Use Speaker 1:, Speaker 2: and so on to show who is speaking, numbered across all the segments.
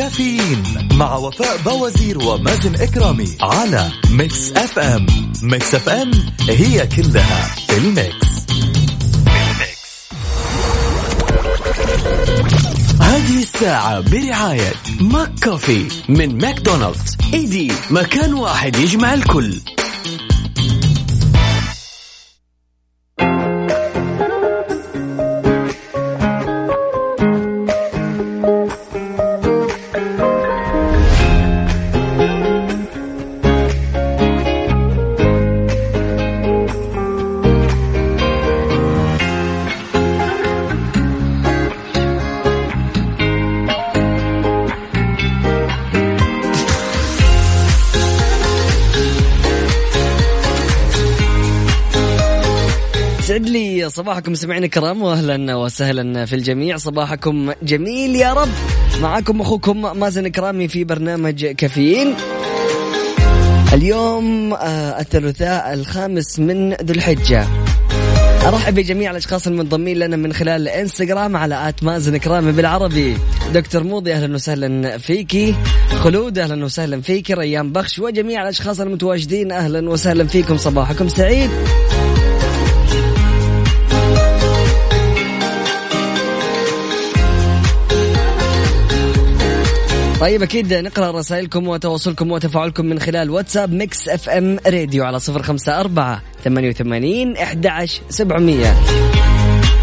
Speaker 1: كافيين مع وفاء بوازير ومازن إكرامي على Mix FM Mix FM هي كلها في ال mix. هذه الساعة برعاية McCoffee من ماكدونالدز. إيدي مكان واحد يجمع الكل.
Speaker 2: صباحكم سمعنا الكرام واهلا وسهلا في الجميع. صباحكم جميل يا رب. معكم أخوكم مازن كرامي في برنامج كافيين. اليوم آه، الثلاثاء الخامس من ذو الحجة. أرحب بجميع الأشخاص المنضمين لنا من خلال الانستغرام على آت مازن كرامي بالعربي. دكتور موضي أهلا وسهلا فيكي خلود أهلا وسهلا فيكي ريان بخش وجميع الأشخاص المتواجدين أهلا وسهلا فيكم. صباحكم سعيد. طيب أكيد نقرأ رسائلكم وتواصلكم وتفاعلكم من خلال واتساب Mix FM Radio على صفر خمسة أربعة ثمانية وثمانين أحد سبعمية.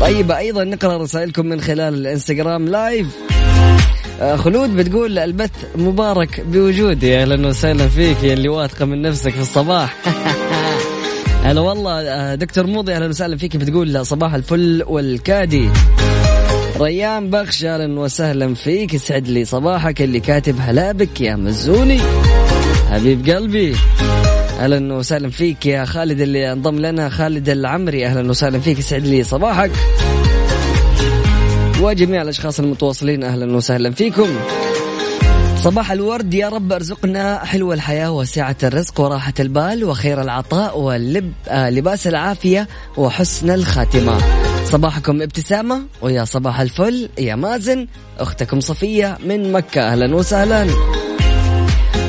Speaker 2: طيب أيضا نقرأ رسائلكم من خلال الإنستغرام live. آه، خلود بتقول البث مبارك بوجودي. أهلا وسهلا فيك يا اللي واثقة من نفسك في الصباح. هلا والله آه، دكتور موضي أهلا وسهلا فيك بتقول صباح الفل والكادي. ريان بخش أهلا وسهلا فيك. يسعد لي صباحك اللي كاتب هلا بك يا مزوني. حبيب قلبي أهلا وسهلا فيك يا خالد اللي انضم لنا. خالد العمري أهلا وسهلا فيك يسعد لي صباحك. وجميع الأشخاص المتواصلين أهلا وسهلا فيكم. صباح الورد يا رب أرزقنا حلو الحياة وسعة الرزق وراحة البال وخير العطاء واللب آه العافية وحسن الخاتمة. صباحكم ابتسامة ويا صباح الفل. يا مازن أختكم صفية من مكة. أهلا وسهلا.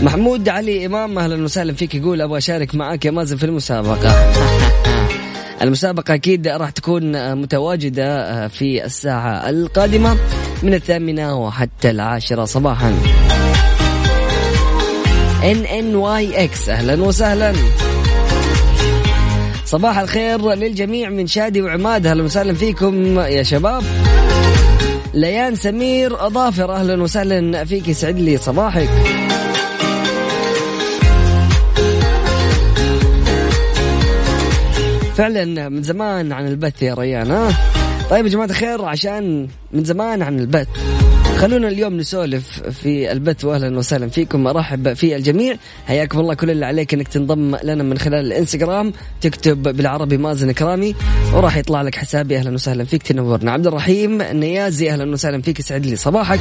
Speaker 2: محمود علي إمام أهلا وسهلا فيك. يقول أبغى أشارك معك يا مازن في المسابقة. المسابقة أكيد راح تكون متواجدة في الساعة القادمة من الثامنة وحتى العاشرة صباحا. إكس. أهلا وسهلا. صباح الخير للجميع من شادي وعماد. أهلا وسهلا فيكم يا شباب. ليان سمير اظافر أهلا وسهلا فيك يسعد لي صباحك. فعلا من زمان عن البث يا ريان ها طيب يا جماعة الخير عشان من زمان عن البث. خلونا اليوم نسولف في البث واهلا وسهلا فيكم. أرحب في الجميع. حياكم الله كل اللي عليك إنك تنضم لنا من خلال الإنستغرام. تكتب بالعربي مازن كرامي وراح يطلع لك حسابي. أهلا وسهلا فيك تنورنا. عبد الرحيم نيازي أهلا وسهلا فيك يسعد لي صباحك.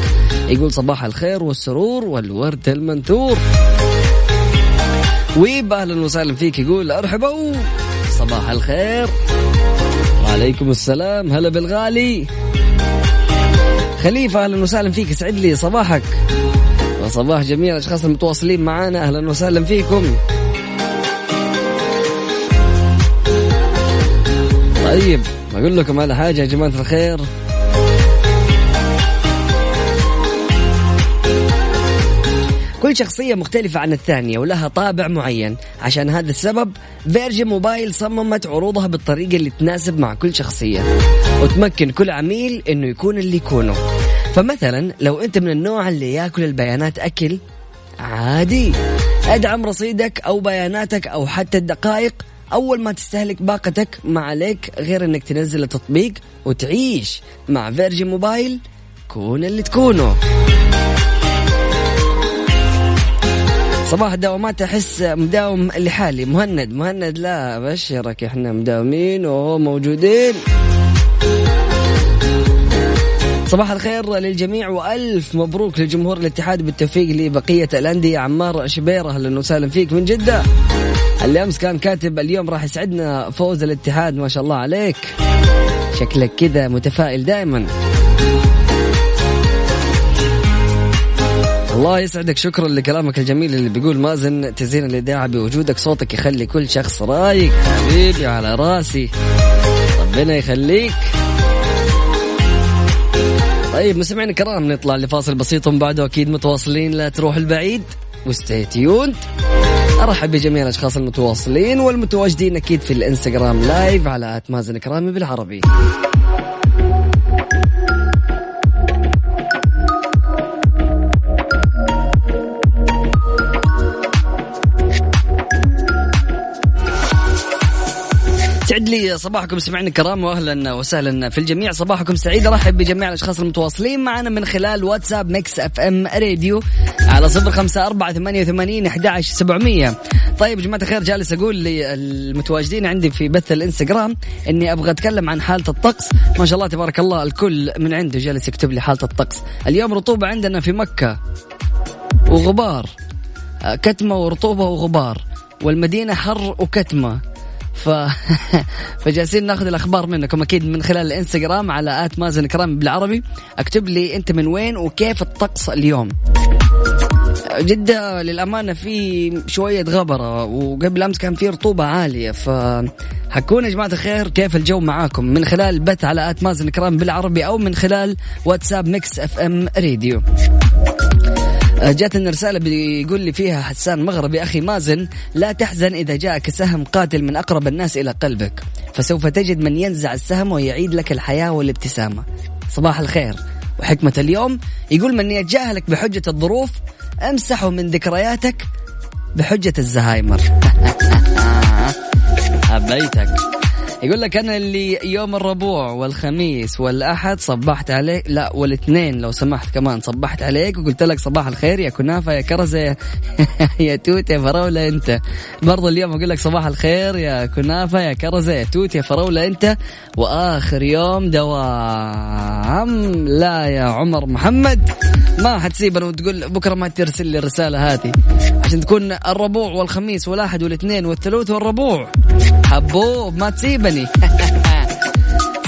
Speaker 2: يقول صباح الخير والسرور والورد المنثور. ويب أهلا وسهلا فيك يقول أرحبوا صباح الخير. وعليكم السلام. هلا بالغالي. خليفة أهلا وسهلا فيك. يسعد لي صباحك. وصباح جميع الأشخاص المتواصلين معنا أهلا وسهلا فيكم. طيب أقول لكم على حاجة يا جماعة الخير. كل شخصية مختلفة عن الثانية ولها طابع معين. عشان هذا السبب فيرجن موبايل صممت عروضها بالطريقة اللي تناسب مع كل شخصية. وتمكن كل عميل إنه يكون اللي يكونه. فمثلا لو أنت من النوع اللي يأكل البيانات أكل عادي. أدعم رصيدك أو بياناتك أو حتى الدقائق. أول ما تستهلك باقتك ما عليك غير إنك تنزل التطبيق وتعيش مع فيرجن موبايل. كون اللي تكونه. صباح الدوامات أحس مداوم لحالي. مهند مهند لا أبشرك إحنا مداومين وهو موجودين. صباح الخير للجميع وألف مبروك لجمهور الاتحاد بالتوفيق لبقية الأندية. عمار شبيرة أهلا وسهلا فيك من جدة. اللي أمس كان كاتب اليوم راح يسعدنا فوز الاتحاد ما شاء الله عليك. شكلك كذا متفائل دائما. الله يسعدك شكرا لكلامك الجميل اللي بيقول مازن تزين الإذاعة بوجودك صوتك يخلي كل شخص رايق حبيبي على راسي. ربنا يخليك. طيب مستمعينا الكرام نطلع لفاصل بسيط ومن بعده أكيد متواصلين. لا تروح البعيد و stay tuned أرحب بجميع الأشخاص المتواصلين والمتواجدين أكيد في الإنستغرام live على at مازن كرامي بالعربي. لي صباحكم سمعنا الكرام واهلا وسهلا في الجميع. صباحكم سعيد أرحب بجميع الأشخاص المتواصلين معنا من خلال واتساب Mix FM Radio على صفر خمسة أربعة ثمانية وثمانين أحد سبعمية. طيب جماعة الخير جالس أقول للمتواجدين عندي في بث الإنستغرام إني أبغى أتكلم عن حالة الطقس. ما شاء الله تبارك الله الكل من عنده جالس يكتب لي حالة الطقس. اليوم رطوبة عندنا في مكة وغبار. كتمة ورطوبة وغبار. والمدينة حر وكتمة. ف... فجالسين ناخذ الأخبار منكم أكيد من خلال الإنستغرام على at مازن كرامي بالعربي. أكتب لي أنت من وين وكيف الطقس اليوم. جدة للأمانة في شوية غبرة وقبل أمس كان في رطوبة عالية فحكون يا جماعة الخير كيف الجو معاكم؟ من خلال البث على at مازن كرامي بالعربي أو من خلال واتساب Mix FM Radio. آه، جاتنا رسالة بيقول لي فيها حسان مغربي أخي مازن لا تحزن إذا جاءك سهم قاتل من أقرب الناس إلى قلبك. فسوف تجد من ينزع السهم ويعيد لك الحياة والابتسامة. صباح الخير. وحكمة اليوم يقول من يتجاهلك بحجة الظروف امسحه من ذكرياتك بحجة الزهايمر. حبيتك. يقول لك أنا اللي يوم الربوع والخميس والأحد صبحت عليك لا والاثنين لو سمحت كمان صبحت عليك وقلت لك صباح الخير يا كنافة يا كرزة يا, توت يا فراوله أنت. برضه اليوم أقول لك صباح الخير يا كنافة يا كرزة يا توت يا فراوله أنت. وآخر يوم دوام. لا يا عمر محمد. ما حتسيبنا وتقول بكرة ما ترسل لي الرسالة هذه. عشان تكون الربوع والخميس والأحد والاثنين والثلاث والربوع. حبوب ما تسيبني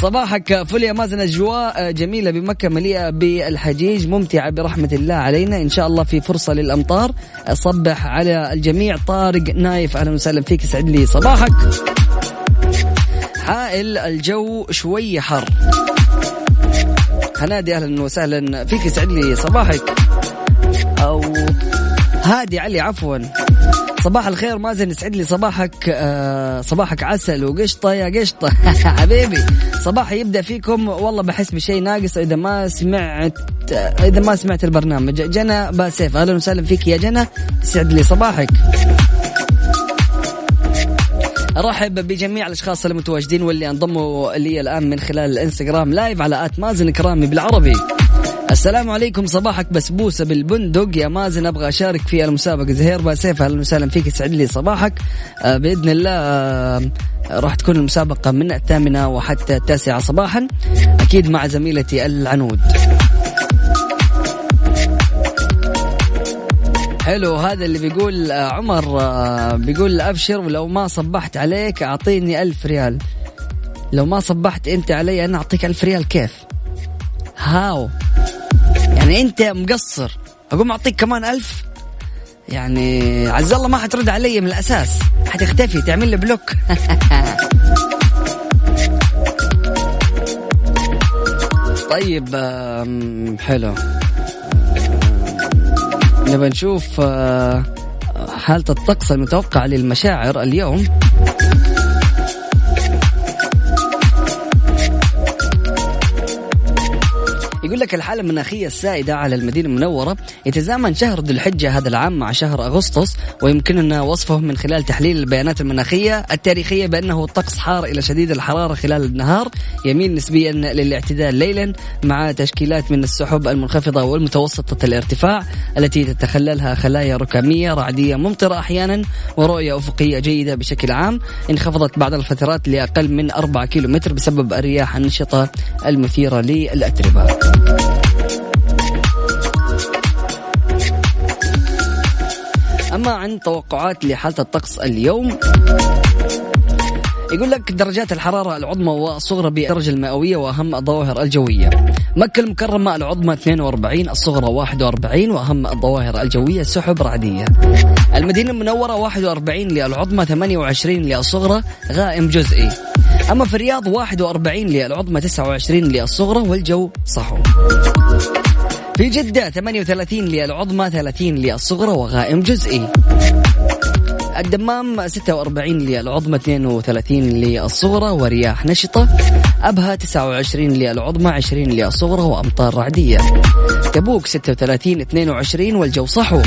Speaker 2: صباحك فل يا مازن اجواء جميلة بمكة مليئة بالحجيج ممتعة برحمة الله علينا. إن شاء الله في فرصة للأمطار. صبح على الجميع طارق نايف. أهلا وسهلا فيك يسعد لي. صباحك. حائل الجو شوي حر. هنادي أهلا وسهلا فيك يسعد لي. صباحك. هادي علي عفوا. صباح الخير مازن يسعد لي صباحك آه صباحك عسل وقشطة يا قشطة. حبيبي صباح يبدأ فيكم. والله بحس بشيء ناقص إذا ما سمعت إذا ما سمعت البرنامج. جنى باسيف أهلا وسهلا فيك يا جنى. يسعد لي صباحك. أرحب بجميع الأشخاص المتواجدين واللي انضموا لي الآن من خلال الإنستغرام live على at مازن كرامي بالعربي. السلام عليكم صباحك بسبوسة بالبندق. يا مازن أبغى أشارك في المسابقة. زهير باسيف أهلا وسهلا فيك. يسعد لي صباحك. آه بإذن الله آه راح تكون المسابقة من الثامنة وحتى التاسعة صباحا. أكيد مع زميلتي العنود. حلو هذا اللي بيقول آه عمر بيقول أبشر ولو ما صبحت عليك أعطيني ألف ريال. لو ما صبحت أنت علي أنا أعطيك ألف ريال كيف؟ هاو. يعني انت مقصر. اقوم اعطيك كمان ألف. يعني عز الله ما حترد علي من الأساس. حتختفي تعمل لي بلوك. طيب حلو. نبى نشوف آه، حالة الطقس المتوقع للمشاعر اليوم. يقول لك الحالة المناخية السائدة على المدينة المنورة يتزامن شهر ذو الحجة هذا العام مع شهر أغسطس ويمكننا وصفه من خلال تحليل البيانات المناخية التاريخية بأنه الطقس حار إلى شديد الحرارة خلال النهار يميل نسبيا للاعتدال ليلا مع تشكيلات من السحب المنخفضة والمتوسطة الارتفاع التي تتخللها خلايا ركامية رعدية ممطرة أحيانا ورؤية أفقية جيدة بشكل عام. انخفضت بعض الفترات لأقل من 4 كيلو متر بسبب الرياح النشطة المثيرة للأتربة. أما عن توقعات لحالة الطقس اليوم يقول لك درجات الحرارة العظمى والصغرى بالدرجة المئوية وأهم الظواهر الجوية. مكة المكرمة العظمى 42 الصغرى 41 وأهم الظواهر الجوية سحب رعدية. المدينة المنورة 41 للعظمى 28 للصغرى غائم جزئي. أما في الرياض 41 للعظمى 29 للصغرى والجو صحو. في جدة 38 للعظمى 30 للصغرى وغائم جزئي. الدمام 46 للعظمى 32 للصغرى ورياح نشطة. أبها 29 للعظمى 20 للصغرى وأمطار رعدية. تبوك 36 22 والجو صحو.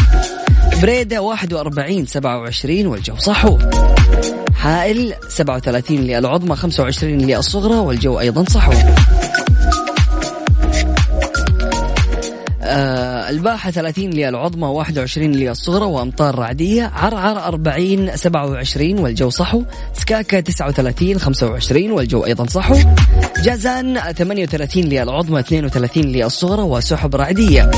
Speaker 2: بريدة 41 27 والجو صحو. حائل 37 للعظمى 25 للصغرى والجو أيضا صحو. آه الباحة 30 للعظمى 21 للصغرى وأمطار رعدية عرعر 40 27 والجو صحو. سكاكا 39 25 والجو أيضا صحو. جازان 38 للعظمى 32 للصغرى وسحب رعدية.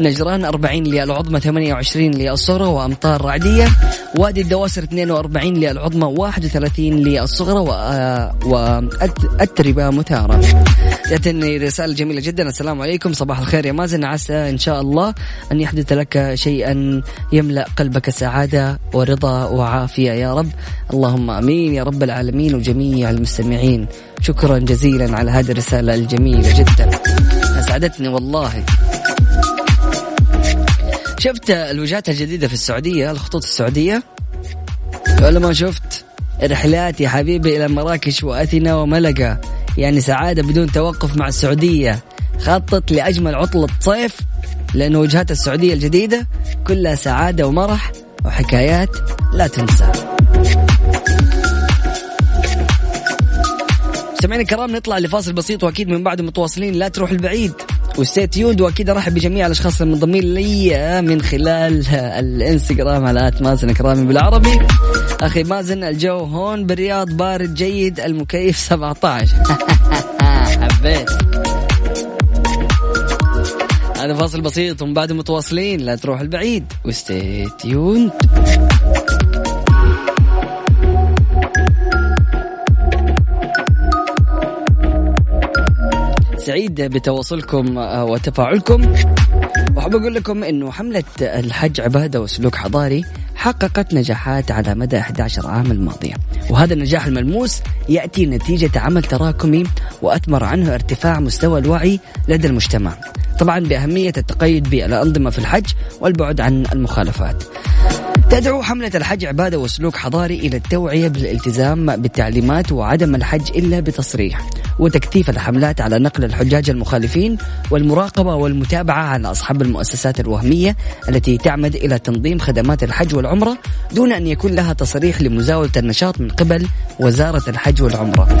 Speaker 2: نجران 40 للعظمى 28 للصغرى وأمطار رعدية وادي الدواسر 42 للعظمى 31 للصغرى وأتربة مثارة. جاتني رسالة جميلة جدا. السلام عليكم. صباح الخير يا مازن. عسى إن شاء الله أن يحدث لك شيئا يملأ قلبك سعادة ورضا وعافية يا رب. اللهم أمين يا رب العالمين وجميع المستمعين. شكرا جزيلا على هذه الرسالة الجميلة جدا. أسعدتني والله. شفت الوجهات الجديدة في السعودية الخطوط السعودية؟ ولا ما شفت رحلات يا حبيبي إلى مراكش وأثينا وملقا يعني سعادة بدون توقف مع السعودية. خطط لأجمل عطلة صيف لأن وجهات السعودية الجديدة كلها سعادة ومرح وحكايات لا تنسى. سمعنا الكرام نطلع لفاصل بسيط وأكيد من بعد متواصلين لا تروح البعيد. و stay tuned وأكيد أرحب بجميع الأشخاص المنضمين لي من خلال الإنستغرام على at مازن كرامي بالعربي. أخي مازن الجو هون بالرياض بارد جيد المكيف 17 حبيت. هذا فاصل بسيط ومن بعد متواصلين لا تروح البعيد. وستي تيوند سعيد بتواصلكم آه، وتفاعلكم. وحاب أقول لكم إنه حملة الحج عبادة وسلوك حضاري حققت نجاحات على مدى 11 عام الماضية. وهذا النجاح الملموس يأتي نتيجة عمل تراكمي وأثمر عنه ارتفاع مستوى الوعي لدى المجتمع. طبعا بأهمية التقيد بالأنظمة في الحج والبعد عن المخالفات. تدعو حملة الحج عبادة وسلوك حضاري إلى التوعية بالالتزام بالتعليمات وعدم الحج إلا بتصريح. وتكثيف الحملات على نقل الحجاج المخالفين والمراقبة والمتابعة على أصحاب المؤسسات الوهمية التي تعمد إلى تنظيم خدمات الحج والعمرة دون أن يكون لها تصريح لمزاولة النشاط من قبل وزارة الحج والعمرة.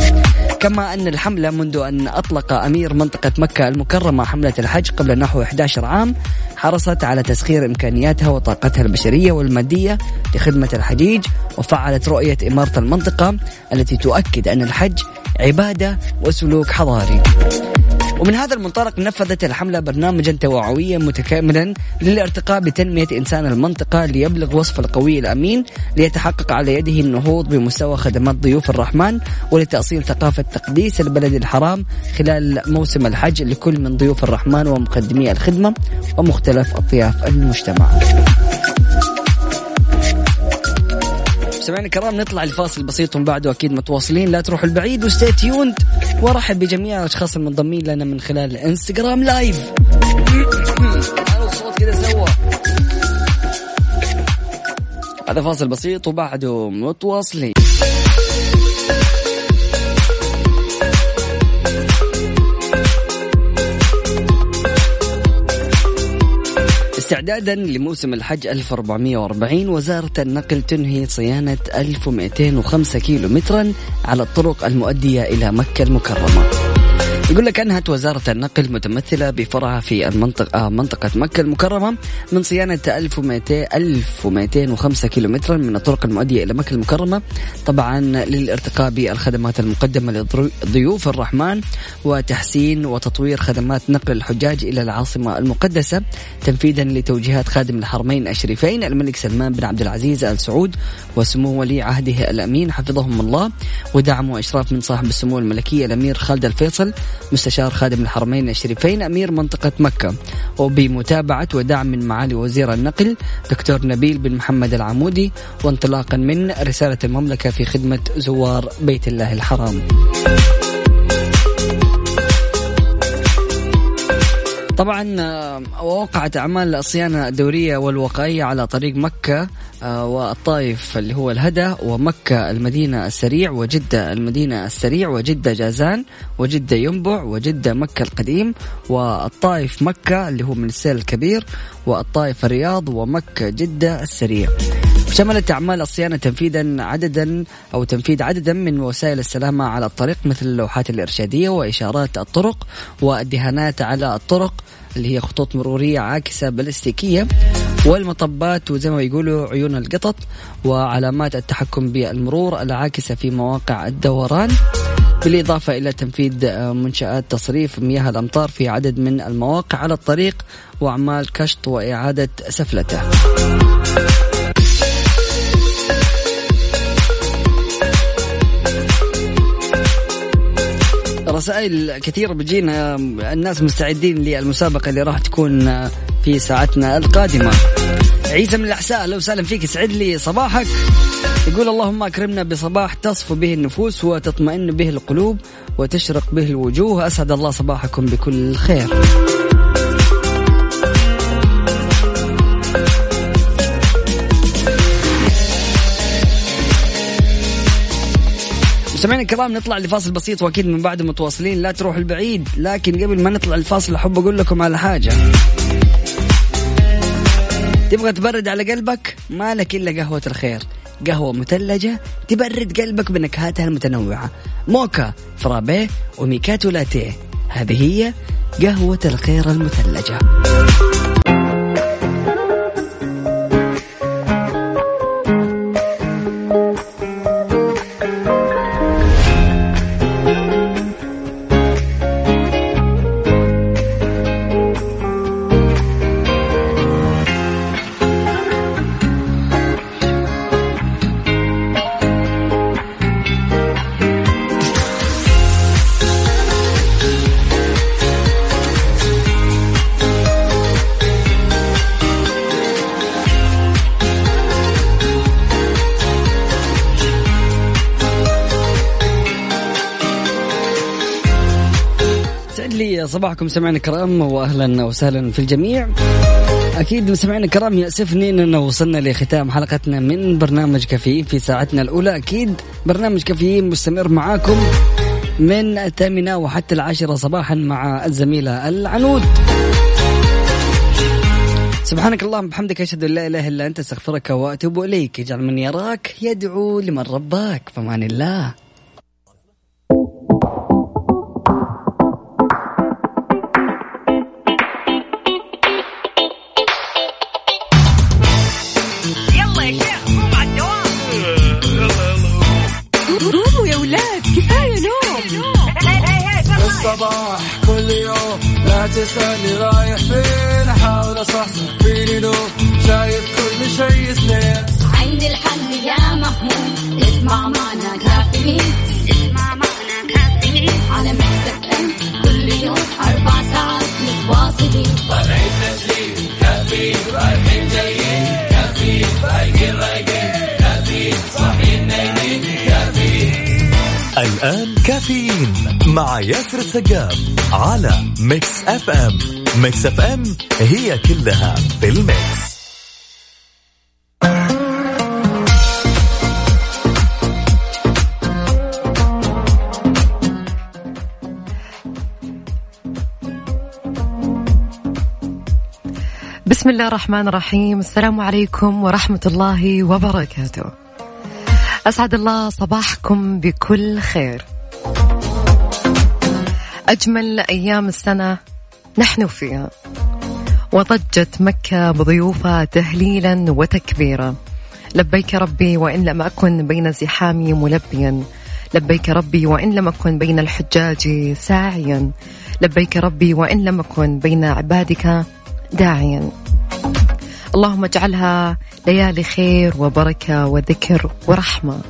Speaker 2: كما أن الحملة منذ أن أطلق أمير منطقة مكة المكرمة حملة الحج قبل نحو 11 عام حرصت على تسخير إمكانياتها وطاقتها البشرية والمادية لخدمة الحجيج وفعلت رؤية إمارة المنطقة التي تؤكد أن الحج عبادة وسلوك حضاري. ومن هذا المنطلق نفذت الحملة برنامجا توعويا متكاملا للارتقاء بتنمية إنسان المنطقة ليبلغ وصف القوي الأمين ليتحقق على يده النهوض بمستوى خدمات ضيوف الرحمن ولتأصيل ثقافة تقديس البلد الحرام خلال موسم الحج لكل من ضيوف الرحمن ومقدمي الخدمة ومختلف أطياف المجتمع. سمعنا الكرام نطلع الفاصل بسيط ومن بعده أكيد متواصلين. لا تروحوا البعيد و stay tuned وارحب بجميع الأشخاص المنضمين لنا من خلال الانستغرام live الصوت كذا سوا. هذا فاصل بسيط وبعده متواصلين. استعدادا لموسم الحج 1440 وزارة النقل تنهي صيانة 1205 كيلو مترا على الطرق المؤدية إلى مكة المكرمة. يقول لك أنهت وزارة النقل متمثلة بفرعها في المنطقة آه منطقة مكة المكرمة من صيانة 1200 1205 كيلومترا من الطرق المؤدية إلى مكة المكرمة طبعا للارتقاء بالخدمات المقدمة لضيوف الرحمن وتحسين وتطوير خدمات نقل الحجاج إلى العاصمة المقدسة تنفيذا لتوجيهات خادم الحرمين الشريفين الملك سلمان بن عبد العزيز آل سعود وسمو ولي عهده الأمين حفظهم الله ودعم وإشراف من صاحب السمو الملكية الأمير خالد الفيصل مستشار خادم الحرمين الشريفين أمير منطقة مكة. وبمتابعة ودعم من معالي وزير النقل دكتور نبيل بن محمد العمودي وانطلاقا من رسالة المملكة في خدمة زوار بيت الله الحرام. طبعا آه، وقعت أعمال الصيانة الدورية والوقائية على طريق مكة آه، والطائف اللي هو الهدى ومكة المدينة السريع وجدة المدينة السريع وجدة جازان وجدة ينبع وجدة مكة القديم والطائف مكة اللي هو من السيل الكبير والطائف الرياض ومكة جدة السريع. شملت أعمال الصيانة تنفيذا عددا أو تنفيذ عددا من وسائل السلامة على الطريق مثل اللوحات الإرشادية وإشارات الطرق والدهانات على الطرق اللي هي خطوط مرورية عاكسة بلاستيكية والمطبات وزي ما يقولوا عيون القطط وعلامات التحكم بالمرور العاكسة في مواقع الدوران بالإضافة إلى تنفيذ منشآت تصريف مياه الأمطار في عدد من المواقع على الطريق وأعمال كشط وإعادة سفلته. رسائل كثيرة بتجينا. الناس مستعدين للمسابقة اللي راح تكون في ساعتنا القادمة. عيسى من الأحساء لو سالم فيك. يسعد لي صباحك. يقول اللهم أكرمنا بصباح تصفو به النفوس وتطمئن به القلوب وتشرق به الوجوه. أسعد الله صباحكم بكل خير. مستمعينا الكرام نطلع لفاصل بسيط وأكيد من بعد متواصلين. لا تروح البعيد لكن قبل ما نطلع الفاصل أحب أقول لكم على حاجة. تبغى تبرد على قلبك؟ ما لك إلا قهوة الخير. قهوة مثلجة تبرد قلبك بنكهاتها المتنوعة. موكا فرابيه وميكاتو لاتيه. هذه هي قهوة الخير المثلجة. صباحكم سمعنا الكرام واهلا وسهلا في الجميع. أكيد مستمعينا الكرام ياسفني اننا وصلنا لختام حلقتنا من برنامج كافيين في ساعتنا الأولى. أكيد برنامج كافيين مستمر معاكم من الثامنة وحتى العاشرة صباحا مع الزميلة العنود. سبحانك اللهم بحمدك أشهد أن لا إله إلا أنت أستغفرك وأتوب إليك. اجعل من يراك يدعو لمن رباك فمان الله.
Speaker 3: تسألني رايح فين؟ أحاول أصحصح فيني لو شايف كل شيء سنين
Speaker 4: عند الحل يا محمود. اسمع معنا كافيين. اسمع معنا كافيين. على مكتب أم. كل يوم أربع ساعات متواصلين.
Speaker 3: طالعين تسليم كافيين. رايحين جايين. كافيين. رايقين رايقين. كافيين. صاحيين نايمين. كافيين.
Speaker 1: الآن كافيين مع ياسر السقاف على Mix FM Mix FM هي كلها في ال mix.
Speaker 5: بسم الله الرحمن الرحيم. السلام عليكم ورحمة الله وبركاته. أسعد الله صباحكم بكل خير. أجمل أيام السنة نحن فيها. وضجت مكة بضيوفها تهليلا وتكبيرا. لبيك ربي وإن لم أكن بين زحامي ملبيا. لبيك ربي وإن لم أكن بين الحجاج ساعيا. لبيك ربي وإن لم أكن بين عبادك داعيا. اللهم اجعلها ليالي خير وبركة وذكر ورحمة.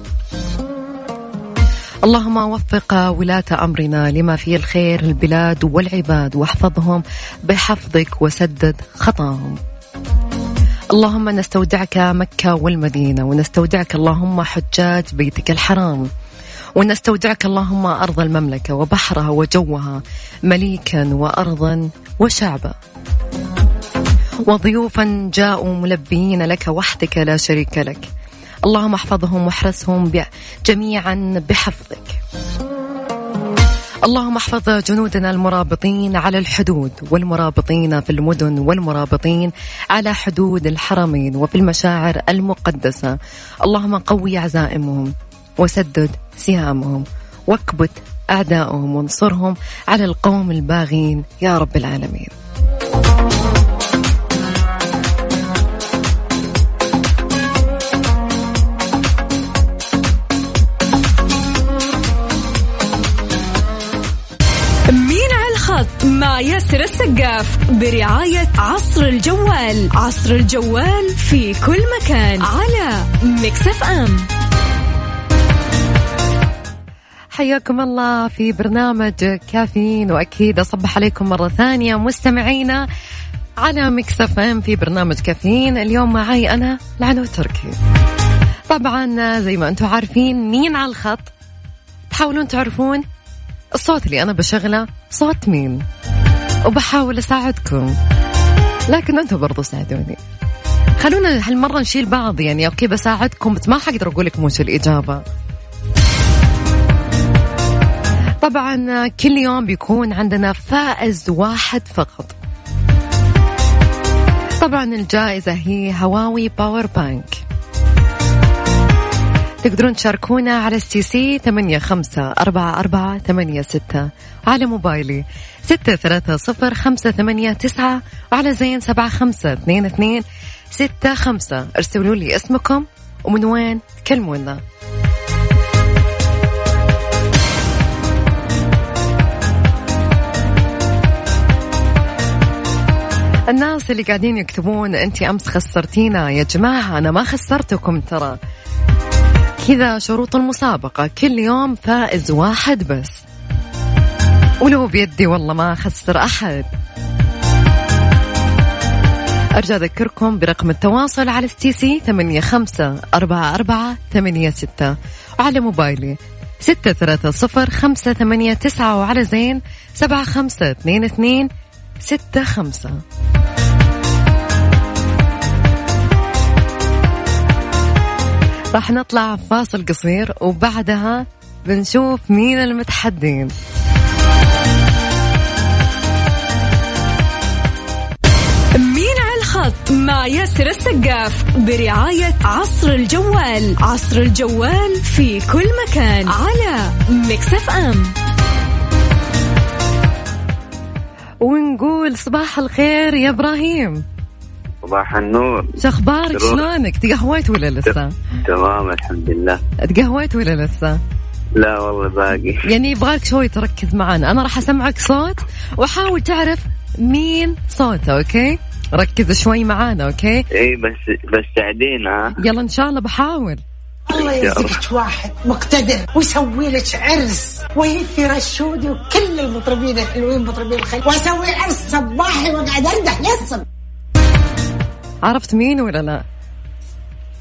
Speaker 5: اللهم وفق ولاة أمرنا لما فيه الخير البلاد والعباد واحفظهم بحفظك وسدد خطاهم. اللهم نستودعك مكة والمدينة ونستودعك اللهم حجاج بيتك الحرام. ونستودعك اللهم أرض المملكة وبحرها وجوها مليكا وأرضا وشعبا. وضيوفا جاءوا ملبيين لك وحدك لا شريك لك. اللهم احفظهم واحرسهم جميعا بحفظك. اللهم احفظ جنودنا المرابطين على الحدود والمرابطين في المدن والمرابطين على حدود الحرمين وفي المشاعر المقدسة. اللهم قوي عزائمهم وسدد سهامهم واكبت أعدائهم وانصرهم على القوم الباغين يا رب العالمين.
Speaker 6: مع ياسر السقاف برعاية عصر الجوال. عصر الجوال في كل مكان على مكسف أم
Speaker 5: حياكم الله في برنامج كافيين وأكيد أصبح عليكم مرة ثانية مستمعينا على Mix FM في برنامج كافيين. اليوم معي أنا العنود تركي. طبعا زي ما أنتم عارفين مين على الخط؟ تحاولون تعرفون؟ الصوت اللي أنا بشغله صوت مين؟ وبحاول أساعدكم. لكن أنتم برضو ساعدوني. خلونا هالمرة نشيل بعض يعني. okay بساعدكم بس ما حقدر أقول لكم وش الإجابة. طبعا كل يوم بيكون عندنا فائز واحد فقط. طبعا الجائزة هي هواوي power bank. تقدرون تشاركونا على ال STC ثمانية خمسة أربعة أربعة ثمانية ستة على موبايلي ستة ثلاثة صفر خمسة ثمانية تسعة وعلى زين سبعة خمسة اثنين اثنين ستة خمسة. ارسلوا لي اسمكم ومن وين تكلمونا الناس اللي قاعدين يكتبون انت أمس خسرتينا. يا جماعة أنا ما خسرتكم ترى. كذا شروط المسابقة. كل يوم فائز واحد بس. ولو بيدي والله ما أخسر أحد. أرجع أذكركم برقم التواصل على ستيسي ثمانية خمسة أربعة أربعة ثمانية ستة. وعلى موبايلي ستة ثلاثة صفر خمسة ثمانية تسعة وعلى زين سبعة خمسة اثنين اثنين ستة خمسة. راح نطلع فاصل قصير وبعدها بنشوف مين المتحدين.
Speaker 6: مين على الخط مع ياسر السقاف برعاية عصر الجوال. عصر الجوال في كل مكان على مكسف أم.
Speaker 5: ونقول صباح الخير يا إبراهيم.
Speaker 7: صباح النور.
Speaker 5: شخبارك شلونك؟ تقهويت ولا لسه؟
Speaker 7: تمام الحمد لله.
Speaker 5: تقهويت ولا لسه؟
Speaker 7: لا والله باقي.
Speaker 5: يعني يبغاك شوي تركز معنا أنا راح أسمعك صوت وحاول تعرف مين صوته okay؟ ركز شوي معانا okay؟
Speaker 7: إي بس بس ساعدين ها؟
Speaker 5: يلا إن شاء الله بحاول.
Speaker 8: الله يرزقك واحد مقتدر ويسوي لك عرس ويهفي رشودي وكل المطربين الحلوين مطربين الخير. وأسوي عرس صباحي وأقعد أردح للصبح
Speaker 5: عرفت مين ولا لا؟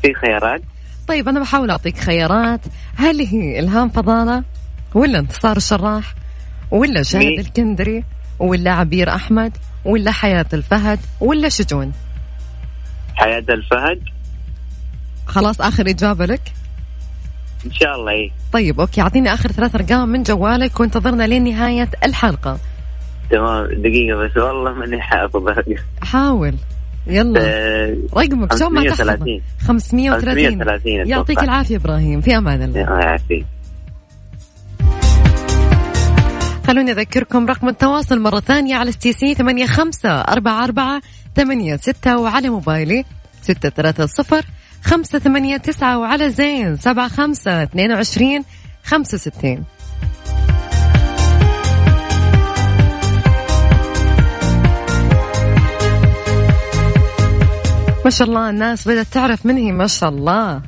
Speaker 7: في خيارات؟
Speaker 5: طيب أنا بحاول أعطيك خيارات. هل هي إلهام فضالة ولا انتصار الشراح ولا شاهد الكندري ولا عبير أحمد ولا حياة الفهد ولا شجون؟
Speaker 7: حياة الفهد.
Speaker 5: خلاص آخر إجابة لك.
Speaker 7: إن شاء الله إيه.
Speaker 5: طيب أوكي أعطيني آخر ثلاث أرقام من جوالك وانتظرنا لين نهاية الحلقة.
Speaker 7: تمام دقيقة بس والله ماني حافظ
Speaker 5: حاول. يلا.
Speaker 7: آه،
Speaker 5: رقمك شو ما تحفظه.
Speaker 7: 530.
Speaker 5: 530
Speaker 7: 530
Speaker 5: يعطيك. العافية إبراهيم في أمان الله.
Speaker 7: الله يعافيك.
Speaker 5: خلوني أذكركم رقم التواصل مرة ثانية على ستي سي ثمانية خمسة أربعة أربعة ثمانية ستة وعلى موبايلي ستة ثلاثة صفر خمسة ثمانية تسعة وعلى زين سبعة خمسة اثنين وعشرين خمسة وستين. ما شاء الله الناس بدأت تعرف مني ما شاء الله.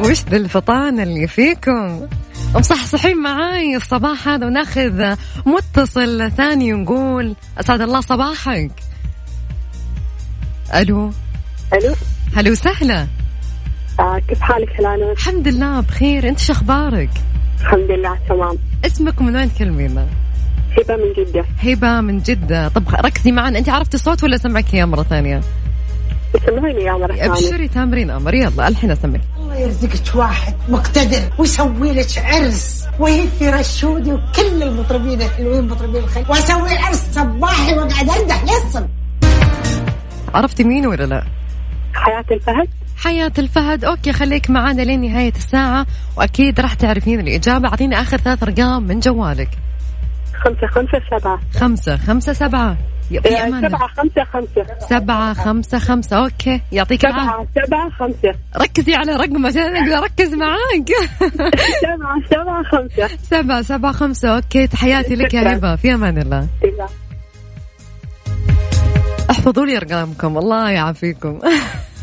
Speaker 5: وش ذا الفطانة اللي فيكم؟ مصحصحين معاي الصباح هذا وناخذ متصل ثاني ونقول أسعد الله صباحك. ألو؟
Speaker 9: ألو؟
Speaker 5: هلا وسهلا.
Speaker 9: آه كيف حالك هلانة؟
Speaker 5: الحمد لله بخير أنت شو أخبارك؟
Speaker 9: الحمد لله تمام.
Speaker 5: اسمك من وين تكلمينا
Speaker 9: هبة من جدة.
Speaker 5: هبة من جدة. طب ركزي معنا أنت عرفتي الصوت ولا سمعك اياه مرة ثانية؟
Speaker 9: سمعيني يا ثانية
Speaker 5: أبشري تامرين أمر. يلا الحين اسمعك
Speaker 8: الله يرزقك واحد مقتدر ويسوي لك عرس ويهفي رشودي وكل المطربين الحلوين مطربين الخير. وأسوي عرس صباحي وأقعد اردح للصبح
Speaker 5: عرفتي مين ولا لا؟
Speaker 9: حياة الفهد.
Speaker 5: حياة الفهد. okay خليك معنا لين نهاية الساعة وأكيد راح تعرفين الإجابة. أعطيني آخر ثلاث أرقام من جوالك.
Speaker 9: خمسة خمسة سبعة.
Speaker 5: خمسة خمسة سبعة. في
Speaker 9: آه،
Speaker 5: أمان
Speaker 9: سبعة خمسة خمسة.
Speaker 5: سبعة خمسة خمسة. okay. يعطيك العافية.
Speaker 9: سبعة سبعة خمسة.
Speaker 5: ركزي على رقم عشان أقدر أركز معاك.
Speaker 9: سبعة سبعة خمسة.
Speaker 5: سبعة سبعة خمسة. okay. تحياتي لك يا. هبة في أمان الله. احفظوا لي أرقامكم. الله يعافيكم.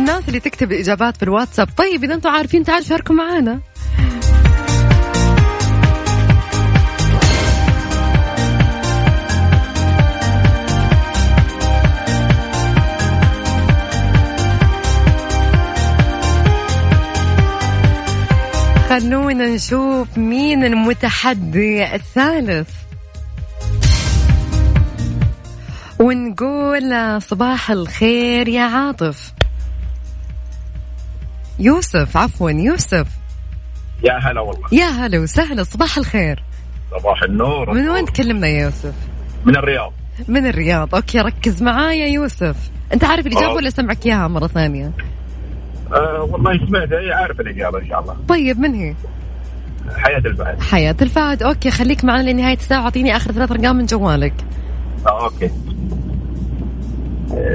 Speaker 5: الناس اللي تكتب الإجابات في الواتساب طيب إذا أنتم عارفين تعالوا شاركوا معنا خلونا نشوف مين المتحدي الثالث. ونقول صباح الخير يا عاطف. يوسف عفوا يوسف.
Speaker 10: يا هلا والله.
Speaker 5: يا هلا وسهلا صباح الخير.
Speaker 10: صباح النور.
Speaker 5: من وين تكلمنا يا يوسف؟
Speaker 10: من الرياض.
Speaker 5: من الرياض. أوكي ركز معايا يوسف. أنت عارف
Speaker 10: الإجابة.
Speaker 5: ولا اسمعك إياها مرة ثانية؟
Speaker 10: آه والله سمعت هي عارف الإجابة إن شاء الله.
Speaker 5: طيب من هي؟
Speaker 10: حياة البلد
Speaker 5: حياة الفهد. okay خليك معنا لنهاية الساعة. أعطيني آخر ثلاث أرقام من جوالك.
Speaker 10: آه okay.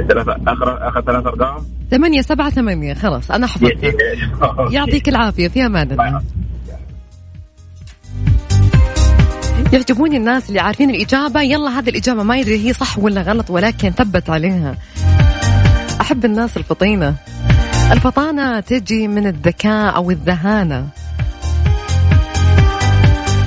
Speaker 10: ثلاثة آخر آخر ثلاث أرقام؟
Speaker 5: ثمانية سبعة ثمانية خلاص أنا حفظت يعطيك العافية في أمان الله. يعجبوني الناس اللي عارفين الإجابة. يلا هذه الإجابة ما يدري هي صح ولا غلط ولكن ثبت عليها. أحب الناس الفطينة. الفطانة تجي من الذكاء أو الذهانة.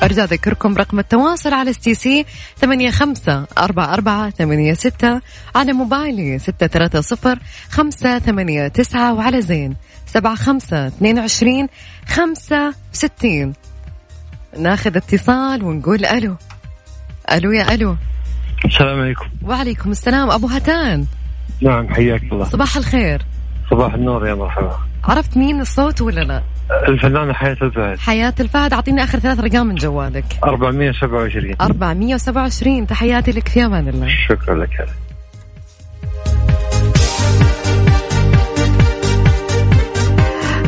Speaker 5: أرجع أذكركم رقم التواصل على ستي سي ثمانية خمسة أربعة أربعة ثمانية ستة على موبايلي ستة ثلاثة صفر خمسة ثمانية تسعة وعلى زين سبعة خمسة اثنين وعشرين خمسة ستين. ناخذ اتصال ونقول ألو. ألو يا ألو.
Speaker 11: السلام عليكم.
Speaker 5: وعليكم السلام. أبو هتان.
Speaker 11: نعم حياك الله.
Speaker 5: صباح الخير.
Speaker 11: صباح النور يا مرحبا.
Speaker 5: عرفت مين الصوت ولا لا؟
Speaker 11: الفنانة حياة الفهد.
Speaker 5: حياة الفهد. أعطيني آخر ثلاث أرقام من جوالك.
Speaker 11: 427
Speaker 5: 427 تحياتي لك في أمان الله.
Speaker 11: شكرا لك. هلا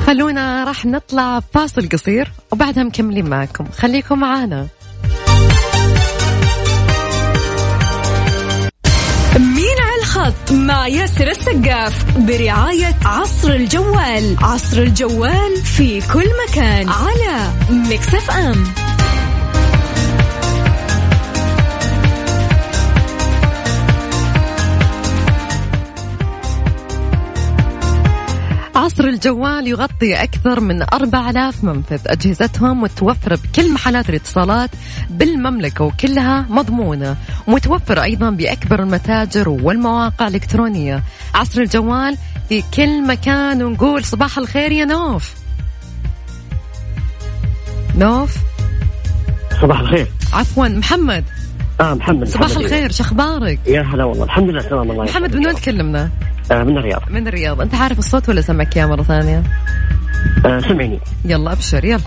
Speaker 5: خلونا راح نطلع فاصل قصير وبعدها مكملين معكم. خليكم معانا.
Speaker 6: الخط مع ياسر السقاف برعاية عصر الجوال. عصر الجوال في كل مكان على مكسف أم.
Speaker 5: عصر الجوال يغطي أكثر من 4000 منفذ. أجهزتهم متوفرة بكل محلات الاتصالات بالمملكة وكلها مضمونة. متوفرة أيضا بأكبر المتاجر والمواقع الإلكترونية. عصر الجوال في كل مكان ونقول صباح الخير يا نوف. نوف؟
Speaker 12: صباح الخير.
Speaker 5: عفوا محمد.
Speaker 12: آه محمد
Speaker 5: صباح
Speaker 12: محمد
Speaker 5: الخير شو أخبارك
Speaker 12: يا هلا والله. الحمد لله تمام الله
Speaker 5: محمد من وين تكلمنا؟
Speaker 12: آه من الرياض.
Speaker 5: من الرياض. أنت عارف الصوت ولا سمعك اياه مرة ثانية؟
Speaker 12: آه سمعني.
Speaker 5: يلا أبشر يلا.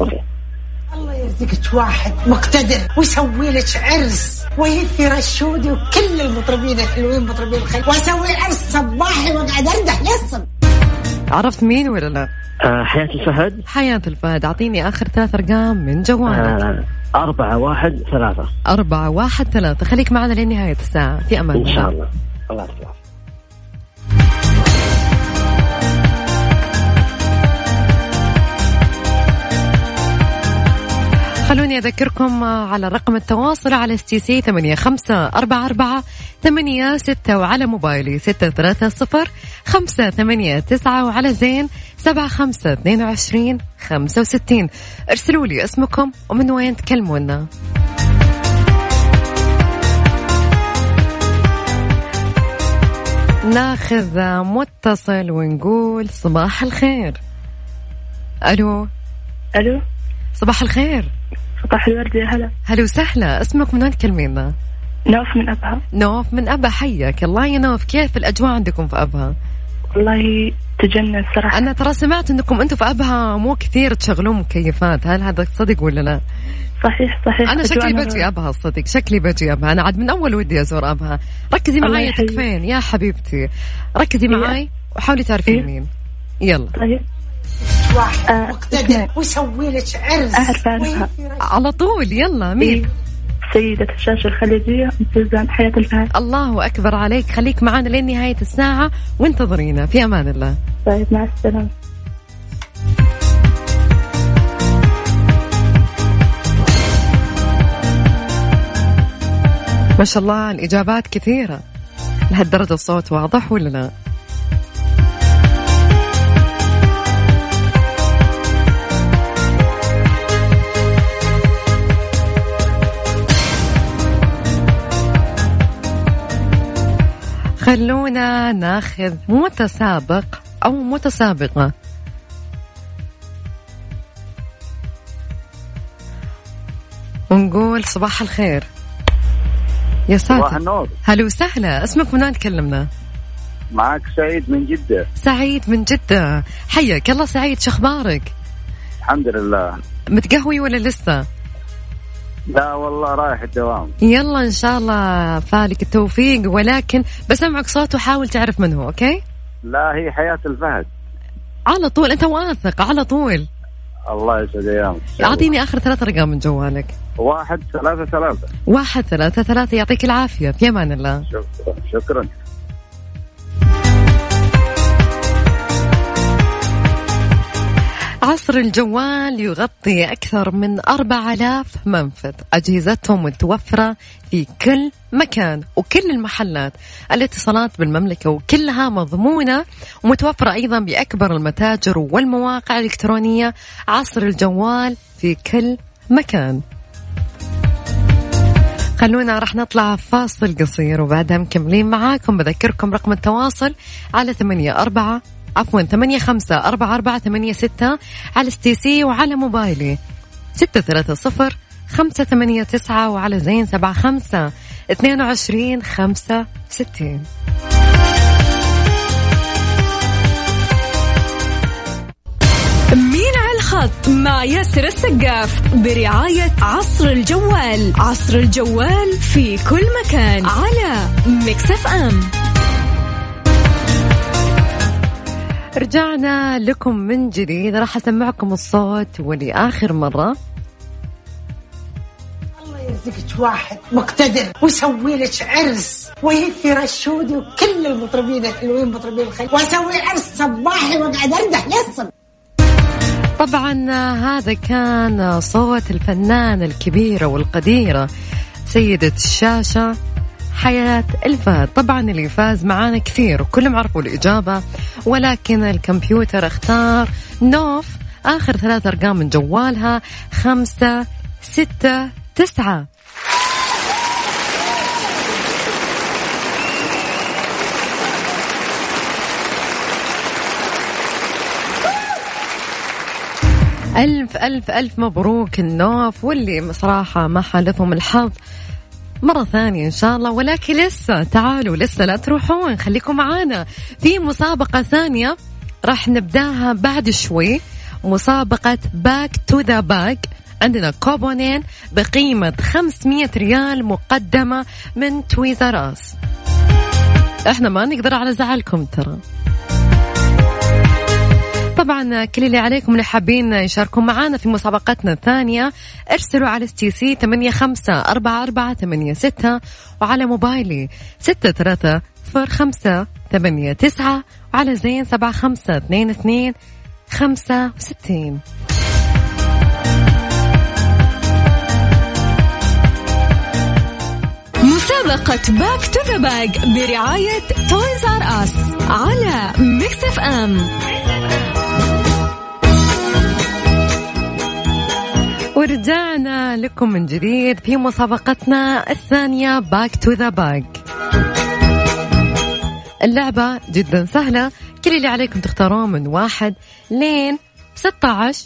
Speaker 12: أوكي.
Speaker 8: يرزقك واحد مقتدر ويسوي لك عرس ويهفي رشودي وكل المطربين الحلوين مطربين الخير واسوي عرس صباحي واقعد أردح للصبح
Speaker 5: عرفت مين ولا لا؟
Speaker 12: آه حياة الفهد.
Speaker 5: حياة الفهد. أعطيني آخر ثلاث أرقام من جوالك.
Speaker 12: آه أربعة واحد ثلاثة.
Speaker 5: أربعة واحد ثلاثة. خليك معنا لنهاية الساعة. في أمان
Speaker 12: إن شاء الله. الله. يسلمك
Speaker 5: خلوني أذكركم على رقم التواصل على ستي سي ثمانية خمسة أربعة أربعة ثمانية ستة وعلى موبايلي ستة ثلاثة صفر خمسة ثمانية تسعة وعلى زين سبعة خمسة اثنين وعشرين خمسة وستين. ارسلوا لي اسمكم ومن وين تكلمونا. ناخذ متصل ونقول صباح الخير. ألو؟
Speaker 9: ألو؟
Speaker 5: صباح الخير.
Speaker 9: صباح الورد يا هلا.
Speaker 5: هلا وسهلا. اسمك من وين تكلمينا؟
Speaker 9: نوف من أبها.
Speaker 5: نوف من أبها حياك الله. يا نوف كيف الأجواء عندكم في أبها؟
Speaker 9: والله تجنن صراحة.
Speaker 5: أنا ترى سمعت إنكم أنتم في أبها مو كثير تشغلون مكيفات. هل هذا صدق ولا لا؟
Speaker 9: صحيح صحيح.
Speaker 5: أنا شكلي بجي أبها صدق. شكلي بجي أبها. أنا عاد من أول ودي أزور أبها. ركزي معي. تكفين. يا حبيبتي. ركزي معي وحاولي تعرفين
Speaker 9: إيه.
Speaker 5: مين. يلا.
Speaker 9: طيب.
Speaker 8: واحد.
Speaker 9: آه،
Speaker 8: مقتدر ويسوي لك عرس.
Speaker 5: على طول يلا مين؟
Speaker 9: إيه. سيدة الشاشة الخليجية سوزان حياة الفهد.
Speaker 5: الله أكبر عليك. خليك معنا لين نهايه الساعة وانتظرينا. في أمان الله.
Speaker 9: طيب مع السلامة.
Speaker 5: ما شاء الله الإجابات كثيرة. لهالدرجة الصوت واضح ولا لا؟ خلونا ناخذ متسابق أو متسابقة. ونقول صباح الخير. يا
Speaker 10: صباح
Speaker 5: ساتر.
Speaker 10: النور.
Speaker 5: هلا وسهلا. اسمك من وين تكلمنا؟
Speaker 10: معك سعيد من جدة.
Speaker 5: سعيد من جدة. حياك الله سعيد شخبارك؟
Speaker 10: الحمد لله.
Speaker 5: متقهوي ولا لسه؟
Speaker 10: لا والله رايح الدوام.
Speaker 5: يلا إن شاء الله فالك التوفيق ولكن بسمعك صوت وحاول تعرف من هو أوكي؟
Speaker 10: لا هي حياة الفهد.
Speaker 5: على طول أنت واثق على طول.
Speaker 10: الله يسعد ايامك
Speaker 5: أعطيني آخر ثلاث أرقام من جوالك.
Speaker 10: واحد ثلاثة ثلاثة.
Speaker 5: واحد ثلاثة ثلاثة يعطيك العافية. في أمان الله.
Speaker 10: شكرا شكرا.
Speaker 5: عصر الجوال يغطي أكثر من 4000 منفذ. أجهزتهم متوفرة في كل مكان وكل المحلات. الاتصالات بالمملكة وكلها مضمونة ومتوفرة أيضا بأكبر المتاجر والمواقع الإلكترونية. عصر الجوال في كل مكان. خلونا راح نطلع فاصل قصير وبعدها مكملين معاكم. بذكركم رقم التواصل على ثمانية أربعة عفوا ثمانية خمسة أربعة أربعة ثمانية ستة على ستي سي وعلى موبايلي. ستة ثلاثة صفر خمسة ثمانية تسعة وعلى زين سبعة خمسة اثنين وعشرين خمسة ستين.
Speaker 6: مين على الخط مع ياسر السقاف برعاية عصر الجوال. عصر الجوال في كل مكان على مكسف أم.
Speaker 5: رجعنا لكم من جديد. راح أسمعكم الصوت ولآخر مرة.
Speaker 8: الله يرزقك واحد مقتدر ويسوي لك عرس ويهفي رشودي وكل المطربين الحلوين مطربين الخير. وأسوي عرس صباحي وأقعد أردح للصبح
Speaker 5: طبعا هذا كان صوت الفنانة الكبيرة والقديرة سيدة الشاشة. حياة الفهد طبعا اللي فاز معانا كثير وكلهم عرفوا الإجابة ولكن الكمبيوتر اختار نوف. آخر ثلاث أرقام من جوالها خمسة ستة تسعة. ألف ألف ألف مبروك النوف واللي صراحة ما حالفهم الحظ مرة ثانية إن شاء الله. ولكن لسه تعالوا لسه لا تروحون. خليكم معانا. في مسابقة ثانية راح نبداها بعد شوي. مسابقة back to the back عندنا كوبونين بقيمة 500 ريال مقدمة من Toys R Us إحنا ما نقدر على زعلكم ترى. طبعا كل اللي عليكم اللي حابين يشاركون معنا في مسابقتنا الثانية ارسلوا على STC ثمانية خمسة أربعة أربعة ثمانية ستة وعلى موبايلي ستة ثلاثة صفر خمسة ثمانية تسعة وعلى زين سبعة خمسة اثنين اثنين خمسة وستين.
Speaker 6: مسابقة back to the back برعاية Toys R Us على Mix FM
Speaker 5: ورجعنا لكم من جديد في مسابقتنا الثانية back to the back اللعبة جدا سهلة. كل اللي عليكم تختارون من واحد لين 16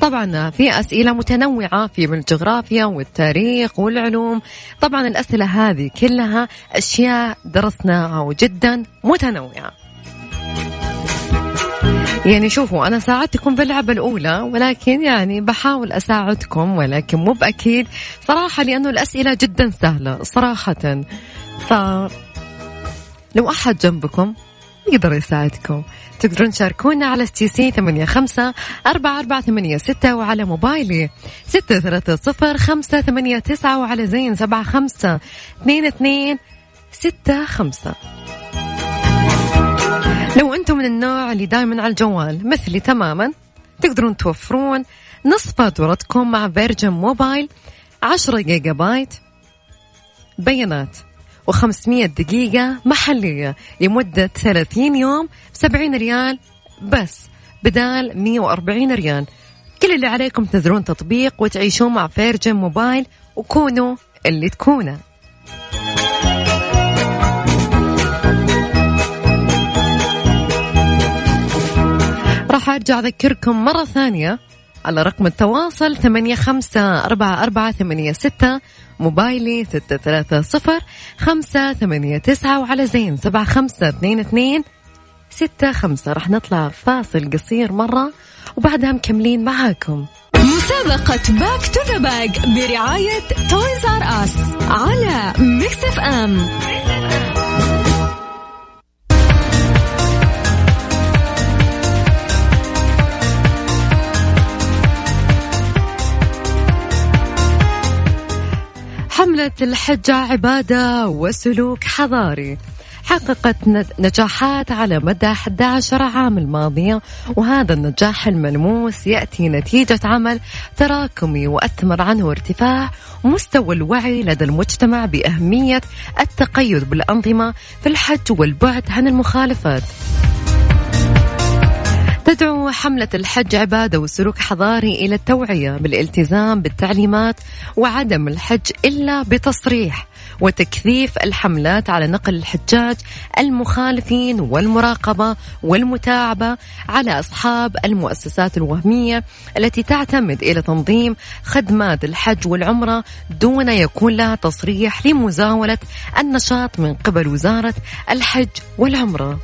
Speaker 5: طبعا في أسئلة متنوعة في من الجغرافيا والتاريخ والعلوم. طبعا الأسئلة هذه كلها أشياء درسناها وجدا متنوعة. يعني شوفوا أنا ساعدتكم في اللعبة الأولى ولكن يعني بحاول أساعدكم ولكن مو بأكيد صراحة لأنه الأسئلة جدا سهلة صراحة. ف لو أحد جنبكم يقدر يساعدكم تقدرون تشاركونا على ستي سي ثمانية خمسة أربعة أربعة ثمانية ستة وعلى موبايلي ستة ثلاثة صفر خمسة ثمانية تسعة وعلى زين سبعة خمسة اثنين اثنين ستة خمسة. لو أنتم من النوع اللي دائما على الجوال مثلي تماما تقدرون توفرون نصف فاتورتكم مع Virgin Mobile 10 جيجا بايت بيانات و500 دقيقة محلية لمدة 30 يوم ب 70 ريال بس بدال 140 ريال. كل اللي عليكم تنزلون تطبيق وتعيشون مع فيرجن موبايل وكونوا اللي تكونه راح أرجع أذكركم مرة ثانية على رقم التواصل ثمانية خمسة أربعة أربعة ثمانية ستة موبايلي ستة ثلاثة صفر خمسة ثمانية تسعة وعلى زين سبعة خمسة اثنين اثنين ستة خمسة. راح نطلع فاصل قصير مرة وبعدها مكملين معاكم.
Speaker 6: مسابقة back to the back برعاية Toys R Us على Mix FM
Speaker 5: حملة الحجة عبادة وسلوك حضاري. حققت نجاحات على مدى 11 عام الماضية وهذا النجاح الملموس يأتي نتيجة عمل تراكمي وأثمر عنه ارتفاع مستوى الوعي لدى المجتمع بأهمية التقيد بالأنظمة في الحج والبعد عن المخالفات. تدعو حملة الحج عبادة وسلوك حضاري إلى التوعية بالالتزام بالتعليمات وعدم الحج إلا بتصريح وتكثيف الحملات على نقل الحجاج المخالفين والمراقبة والمتابعة على أصحاب المؤسسات الوهمية التي تعتمد إلى تنظيم خدمات الحج والعمرة دون يكون لها تصريح لمزاولة النشاط من قبل وزارة الحج والعمرة.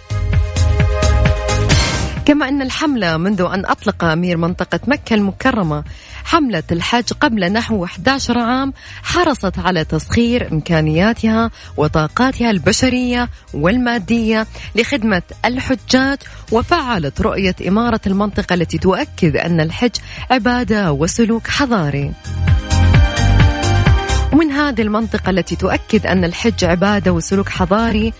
Speaker 5: كما أن الحملة منذ أن أطلق أمير منطقة مكة المكرمة حملة الحج قبل نحو 11 عام حرصت على تسخير إمكانياتها وطاقاتها البشرية والمادية لخدمة الحجاج وفعلت رؤية إمارة المنطقة التي تؤكد أن الحج عبادة وسلوك حضاري. ومن هذه المنطقة التي تؤكد أن الحج عبادة وسلوك حضاري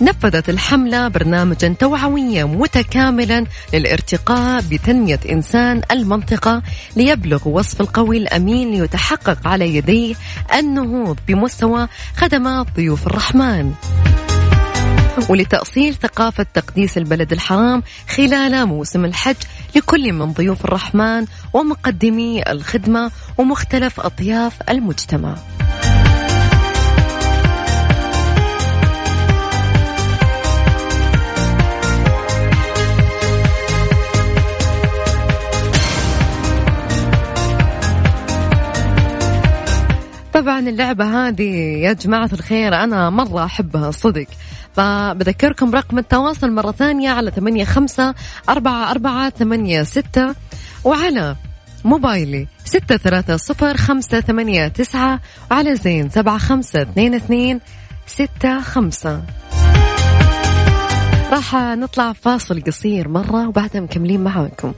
Speaker 5: نفذت الحملة برنامجا توعويا متكاملا للارتقاء بتنمية إنسان المنطقة ليبلغ وصف القوي الأمين ليتحقق على يديه النهوض بمستوى خدمات ضيوف الرحمن ولتأصيل ثقافة تقديس البلد الحرام خلال موسم الحج لكل من ضيوف الرحمن ومقدمي الخدمة ومختلف أطياف المجتمع. طبعا اللعبة هذه يا جماعة الخير أنا مرة أحبها صدق. فبذكركم رقم التواصل مرة ثانية على ثمانية خمسة أربعة أربعة ثمانية ستة وعلى موبايلي ستة ثلاثة صفر خمسة ثمانية تسعة وعلى زين سبعة خمسة اثنين اثنين ستة خمسة. راح نطلع فاصل قصير مرة وبعدها مكملين معاكم.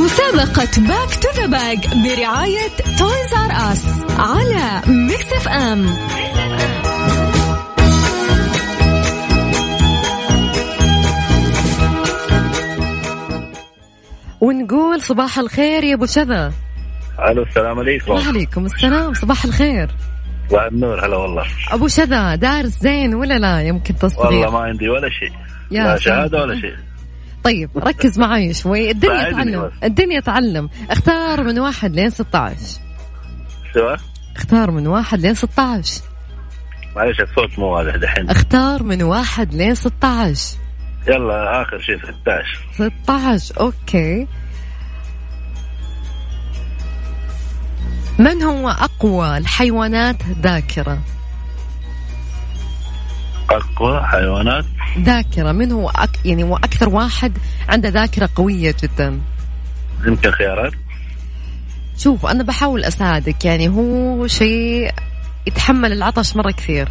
Speaker 6: مسابقة back to the back برعاية Toys R Us على Mix FM
Speaker 5: ونقول صباح الخير يا أبو شذا.
Speaker 10: ألو السلام عليكم.
Speaker 5: وعليكم السلام. صباح الخير.
Speaker 10: صباح النور هلا والله.
Speaker 5: أبو شذا دارس زين ولا لا؟ يمكن تصغير
Speaker 10: والله ما عندي ولا شيء.
Speaker 5: يا
Speaker 10: لا. شهادة ولا شيء.
Speaker 5: طيب ركز معي شوي. الدنيا تعلم. الدنيا تعلم. اختار من واحد لين 16
Speaker 10: سوا
Speaker 5: اختار من واحد لين 16
Speaker 10: معلش الصوت مو واضح دحين.
Speaker 5: اختار من واحد لين 16
Speaker 10: يلا آخر شيء 16
Speaker 5: 16 أوكي. من هو أقوى الحيوانات ذاكرة؟
Speaker 10: أقوى حيوانات.
Speaker 5: ذاكرة من هو أك... يعني هو أكثر واحد عنده ذاكرة قوية جدا.
Speaker 10: يمكن خيارات؟
Speaker 5: شوف أنا بحاول أساعدك يعني هو شيء يتحمل العطش مرة كثير.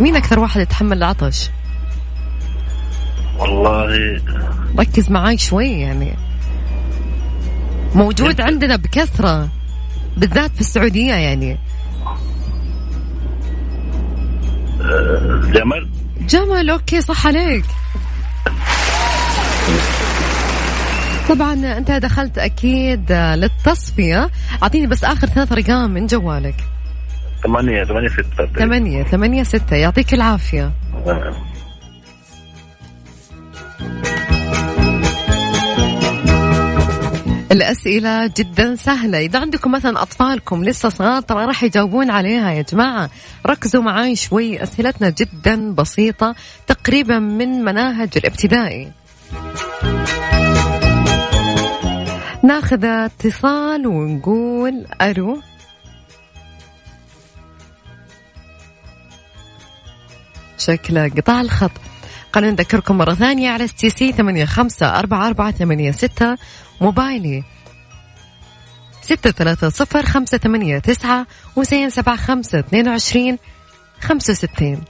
Speaker 5: مين أكثر واحد يتحمل العطش؟
Speaker 10: والله.
Speaker 5: ركز معاي شوي يعني. موجود عندنا بكثرة بالذات في السعودية يعني.
Speaker 10: جمل
Speaker 5: جمل أوكي صح عليك. طبعا أنت دخلت أكيد للتصفية. أعطيني بس آخر ثلاث أرقام من جوالك.
Speaker 10: 8 8 6
Speaker 5: ثمانية ثمانية ستة. يعطيك العافية. الأسئلة جدا سهلة. إذا عندكم مثلا أطفالكم لسه صغار ترى راح يجاوبون عليها يا جماعة. ركزوا معاي شوي. أسئلتنا جدا بسيطة تقريبا من مناهج الابتدائي. ناخذ اتصال ونقول ألو؟ شكله قطع الخط. خلينا نذكركم مرة ثانية على STC ثمانية خمسة أربعة أربعة ثمانية ستة موبايلي ستة ثلاثة صفر خمسة ثمانية تسعة وزين سبعة خمسة اثنين وعشرين خمسة وستين.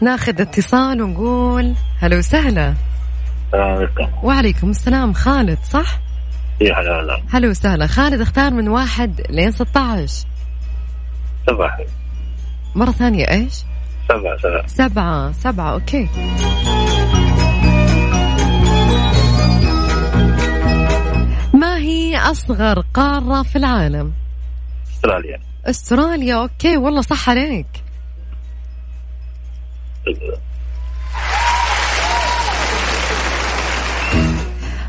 Speaker 5: ناخذ اتصال ونقول هلا وسهلا.
Speaker 10: السلام عليكم.
Speaker 5: وعليكم السلام خالد صح؟
Speaker 10: يا هلا هلا.
Speaker 5: هلا وسهلا. خالد اختار من واحد لين 16
Speaker 10: سبعة
Speaker 5: مرة ثانية إيش؟
Speaker 10: سبعة سبعة.
Speaker 5: سبعة سبعة okay. ما هي أصغر قارة في العالم؟
Speaker 10: أستراليا.
Speaker 5: أستراليا okay والله صح عليك.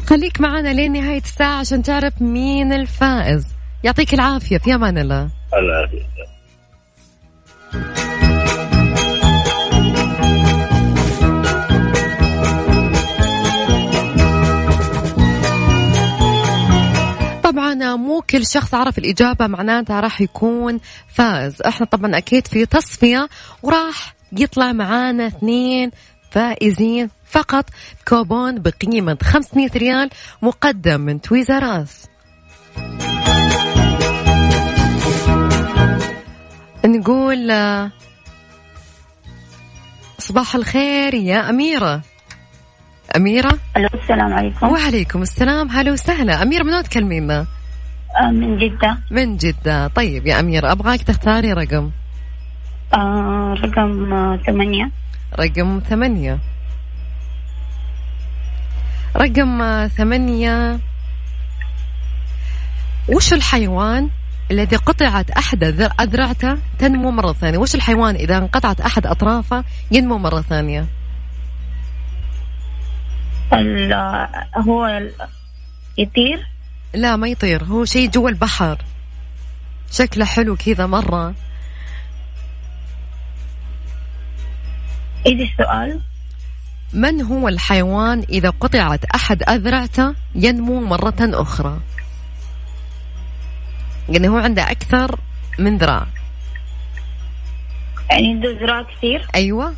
Speaker 5: خليك معنا لين نهاية الساعة عشان تعرف مين الفائز. يعطيك العافية في أمان الله.
Speaker 10: هلا
Speaker 5: طبعا مو كل شخص عرف الإجابة معناتها راح يكون فائز إحنا طبعا أكيد في تصفية وراح يطلع معانا اثنين فائزين فقط كوبون بقيمة 500 ريال مقدم من Toys R Us نقول آه، صباح الخير يا أميرة. أميرة؟
Speaker 13: السلام عليكم.
Speaker 5: وعليكم السلام. هلا وسهلا. أميرة من وين تكلمينا؟
Speaker 13: آه، من جدة.
Speaker 5: من جدة. طيب يا أميرة أبغاك تختاري رقم.
Speaker 13: آه رقم آه، ثمانية.
Speaker 5: رقم ثمانية. رقم ثمانية. وش الحيوان الذي قطعت أحد أذر- أذرعته؟ تنمو مرة ثانية. وش الحيوان إذا انقطعت أحد أطرافه ينمو مرة ثانية؟
Speaker 13: ال- هو يطير.
Speaker 5: لا ما يطير. هو شيء جوا البحر. شكله حلو كذا مرة.
Speaker 13: إيش السؤال؟
Speaker 5: من هو الحيوان إذا قطعت أحد أذرعته ينمو مرة أخرى؟ يعني هو عنده أكثر من ذراع.
Speaker 13: يعني عنده زراعة كثير؟
Speaker 5: أيوه.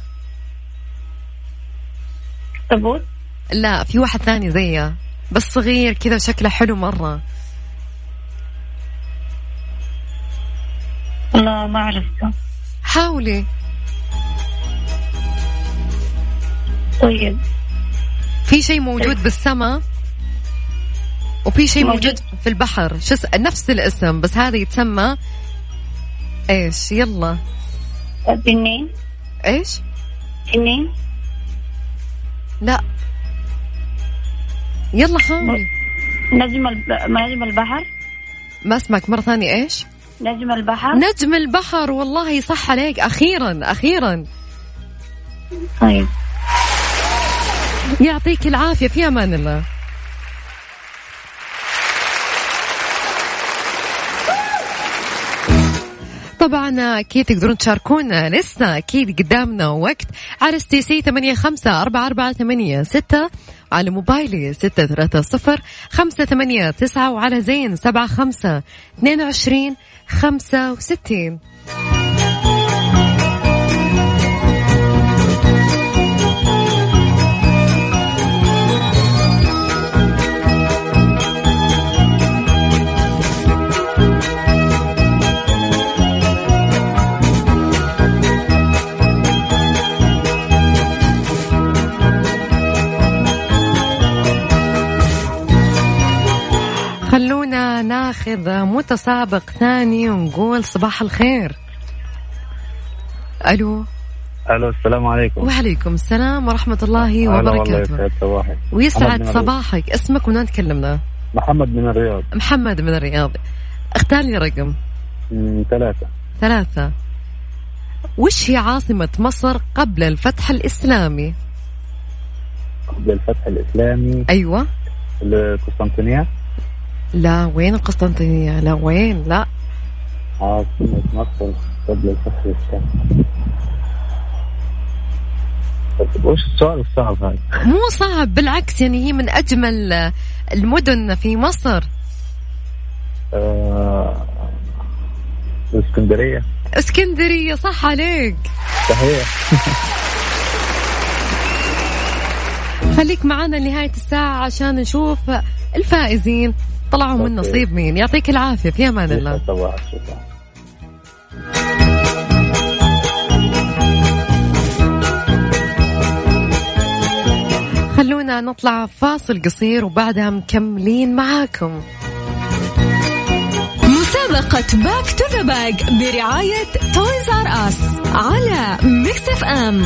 Speaker 13: تبوت
Speaker 5: لا في واحد ثاني زيه. بس صغير كذا شكله حلو مرة.
Speaker 13: لا ما عرفته.
Speaker 5: حاولي.
Speaker 13: طيب.
Speaker 5: في شيء موجود بالسماء وفي شيء
Speaker 13: موجود.
Speaker 5: موجود في البحر. شو اس- نفس الاسم بس هذا يتسمى إيش؟ يلا.
Speaker 13: تنين
Speaker 5: إيش؟
Speaker 13: تنين
Speaker 5: لا. يلا حاولي
Speaker 13: نجم. نجم البحر.
Speaker 5: ما اسمك مرة ثانية إيش؟
Speaker 13: نجم البحر.
Speaker 5: نجم البحر والله صح عليك. أخيرا أخيرا.
Speaker 13: طيب.
Speaker 5: يعطيك العافية في أمان الله. طبعا أكيد تقدرون تشاركونا لسه أكيد قدامنا وقت. على ستي سي ثمانية خمسة أربعة أربعة ثمانية ستة. على موبايلي ستة ثلاثة صفر خمسة ثمانية تسعة وعلى زين سبعة خمسة اثنين وعشرين خمسة وستين. ناخذ متسابق ثاني ونقول صباح الخير. ألو.
Speaker 11: ألو السلام عليكم.
Speaker 5: وعليكم السلام ورحمة الله
Speaker 11: والله
Speaker 5: وبركاته.
Speaker 11: محمد
Speaker 5: ويسعد. صباحك. اسمك ومن وين تكلمنا؟
Speaker 11: محمد من الرياض.
Speaker 5: محمد من الرياض. اختار لي رقم.
Speaker 11: ثلاثة.
Speaker 5: ثلاثة. وش هي عاصمة مصر قبل الفتح الإسلامي؟
Speaker 11: قبل الفتح الإسلامي.
Speaker 5: أيوة.
Speaker 11: القسطنطينية.
Speaker 5: لا وين القسطنطينية لا وين؟ لا.
Speaker 11: عاصمة مصر قبل طيب، وش السؤال الصعب هذا؟
Speaker 5: مو صعب بالعكس يعني هي من أجمل المدن في مصر.
Speaker 11: آه، الإسكندرية
Speaker 5: اسكندرية صح عليك.
Speaker 11: صحيح.
Speaker 5: خليك معنا لنهاية الساعة عشان نشوف الفائزين. طلعوا من. نصيب مين. يعطيك العافية. في أمان الله. خلونا نطلع فاصل قصير وبعدها مكملين معاكم.
Speaker 6: مسابقة back to the back برعاية Toys R Us على Mix FM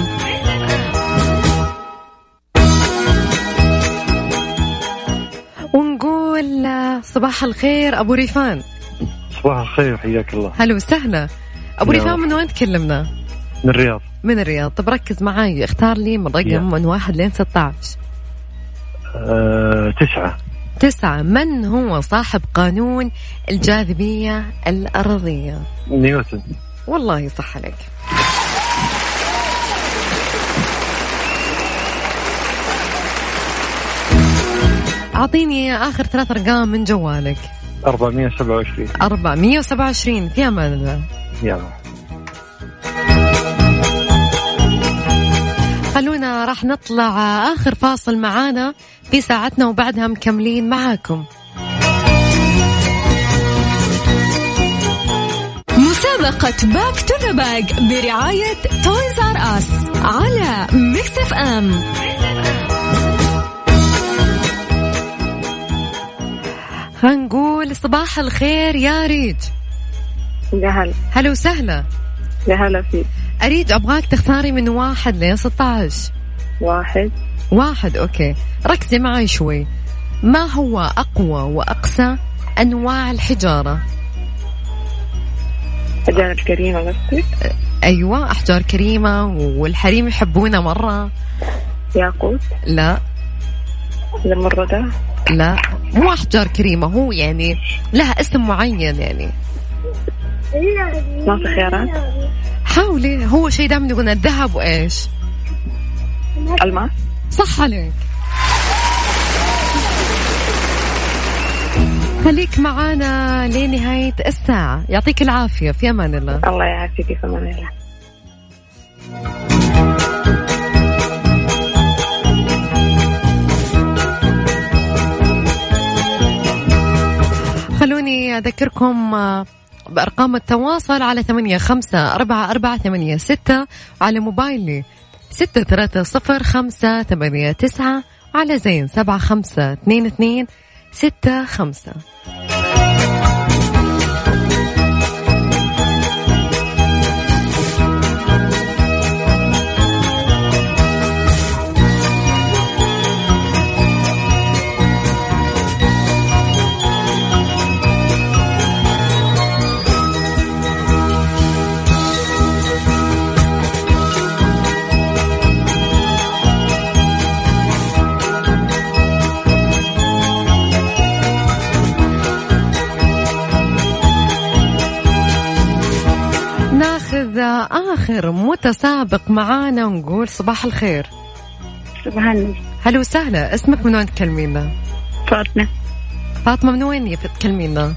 Speaker 5: ونقول صباح الخير أبو ريفان.
Speaker 11: صباح الخير حياك الله.
Speaker 5: هلا وسهلا.
Speaker 11: يا
Speaker 5: ريفان من وين تكلمنا؟
Speaker 11: من الرياض.
Speaker 5: من الرياض. طب ركز معاي اختار لي من. رقم من واحد لين 16
Speaker 11: آه، تسعة.
Speaker 5: تسعة. من هو صاحب قانون الجاذبية الأرضية؟
Speaker 11: نيوتن.
Speaker 5: والله صح عليك. أعطيني آخر ثلاث أرقام من جوالك.
Speaker 11: 427
Speaker 5: 427 في أمان الله.
Speaker 11: يلا.
Speaker 5: خلونا راح نطلع آخر فاصل معانا في ساعتنا وبعدها مكملين معاكم.
Speaker 6: مسابقة Back to the Bag برعاية Toys R Us على Mix FM
Speaker 5: خلينا نقول صباح الخير يا ريج.
Speaker 9: يا هلا.
Speaker 5: هلا وسهلا.
Speaker 9: يا هلا فيك.
Speaker 5: أريد أبغاك تختاري من واحد لين 16
Speaker 9: واحد.
Speaker 5: واحد أوكي. ركزي معي شوي. ما هو أقوى وأقسى أنواع الحجارة؟
Speaker 9: الحجارة الكريمة قصدك؟
Speaker 5: أيوة أحجار كريمة والحريم يحبونها مرة.
Speaker 9: ياقوت.
Speaker 5: لا.
Speaker 9: زمردة
Speaker 5: لا مو أحجار كريمة هو يعني لها اسم معين يعني.
Speaker 9: ما في خيارات؟
Speaker 5: حاولي هو شيء دائما يقولنا الذهب وإيش؟
Speaker 9: الماس
Speaker 5: صح عليك. خليك معانا لنهاية الساعة. يعطيك العافية في أمان الله.
Speaker 9: الله يعافيك في أمان الله.
Speaker 5: خلوني أذكركم آه، بأرقام التواصل على ثمانية خمسة أربعة أربعة ثمانية ستة وعلى موبايلي ستة ثلاثة صفر خمسة ثمانية تسعة على زين سبعة خمسة اثنين اثنين ستة خمسة. ناخذ آخر متسابق معانا ونقول صباح الخير.
Speaker 13: صباح النور.
Speaker 5: هلا وسهلا. اسمك من وين تكلمينا؟
Speaker 13: فاطمة.
Speaker 5: فاطمة من وين تكلمينا؟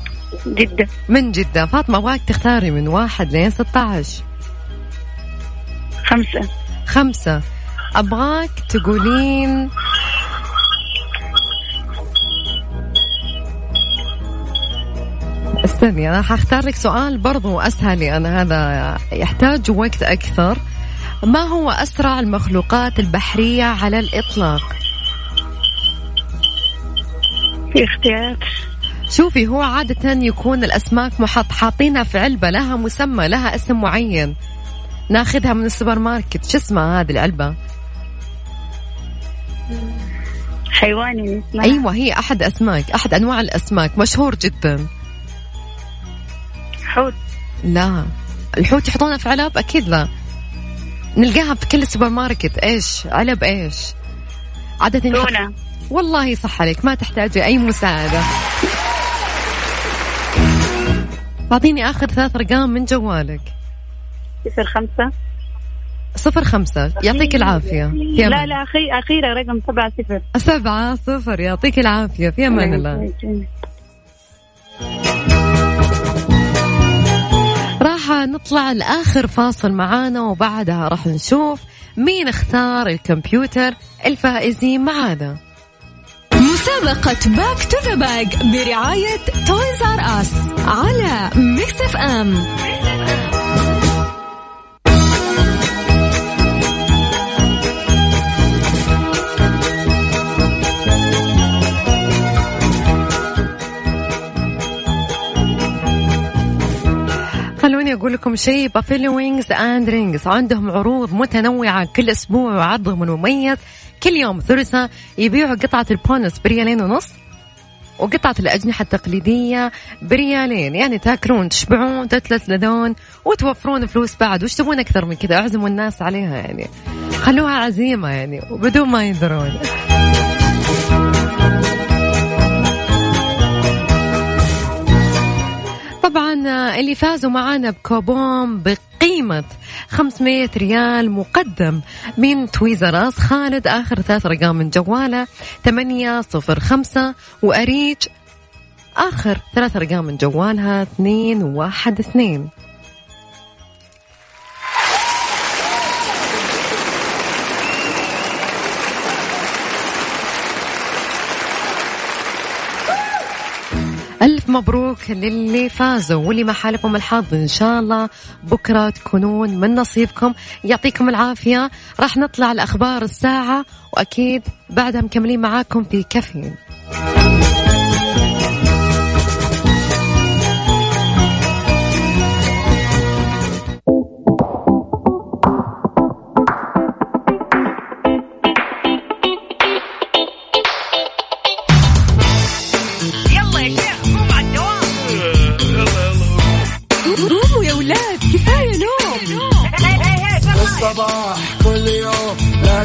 Speaker 13: جدة.
Speaker 5: من جدة. فاطمة أبغاك تختاري من واحد لين 16
Speaker 13: خمسة.
Speaker 5: خمسة. أبغاك تقولين استني أنا حختار لك سؤال برضو أسهل لأن هذا يحتاج وقت أكثر. ما هو أسرع المخلوقات البحرية على الإطلاق؟
Speaker 13: في اختيار.
Speaker 5: شوفي هو عادة يكون الأسماك محط حاطينها في علبة لها مسمى لها اسم معين. ناخذها من السوبر ماركت. شو اسمها هذه العلبة؟
Speaker 13: حيواني اسمها
Speaker 5: أيوة هي أحد أسماك أحد أنواع الأسماك مشهور جدا.
Speaker 13: حوت.
Speaker 5: لا. الحوت يحطونها في علب؟ أكيد لا. نلقاها في كل السوبر ماركت. إيش؟ علب إيش؟ عادة
Speaker 13: تونة.
Speaker 5: والله صح عليك ما تحتاجي أي مساعدة. أعطيني آخر ثلاث أرقام من جوالك.
Speaker 13: صفر خمسة.
Speaker 5: صفر خمسة. يعطيك العافية. في
Speaker 13: لا لا أخي أخيرا رقم سبعة صفر.
Speaker 5: سبعة صفر. يعطيك العافية. في أمان الله. نطلع لآخر فاصل معانا وبعدها راح نشوف مين اختار الكمبيوتر الفائزين معانا.
Speaker 6: مسابقة Back to the Bag برعاية Toys R Us على Mix FM
Speaker 5: خلوني أقول لكم شيء. Buffalo Wings and Rings عندهم عروض متنوعة كل أسبوع وعرضهم المميز. كل يوم ثلاثاء يبيعوا قطعة ال boneless بريالين ونص وقطعة الأجنحة التقليدية بريالين. يعني تاكلون تشبعون تتلذذون وتوفرون فلوس بعد. وش تبون أكثر من كذا؟ أعزموا الناس عليها يعني. خلوها عزيمة يعني وبدون ما يدرون طبعا اللي فازوا معانا بكوبون بقيمة 500 ريال مقدم من تويزراس خالد آخر ثلاث رقم من جوالة 805 وأريج آخر ثلاث أرقام من جوالها 212 مبروك للي فازوا واللي ما حالفهم الحظ. إن شاء الله بكرة تكونون من نصيبكم. يعطيكم العافية. راح نطلع لأخبار الساعة وأكيد بعدها مكملين معاكم في كافيين.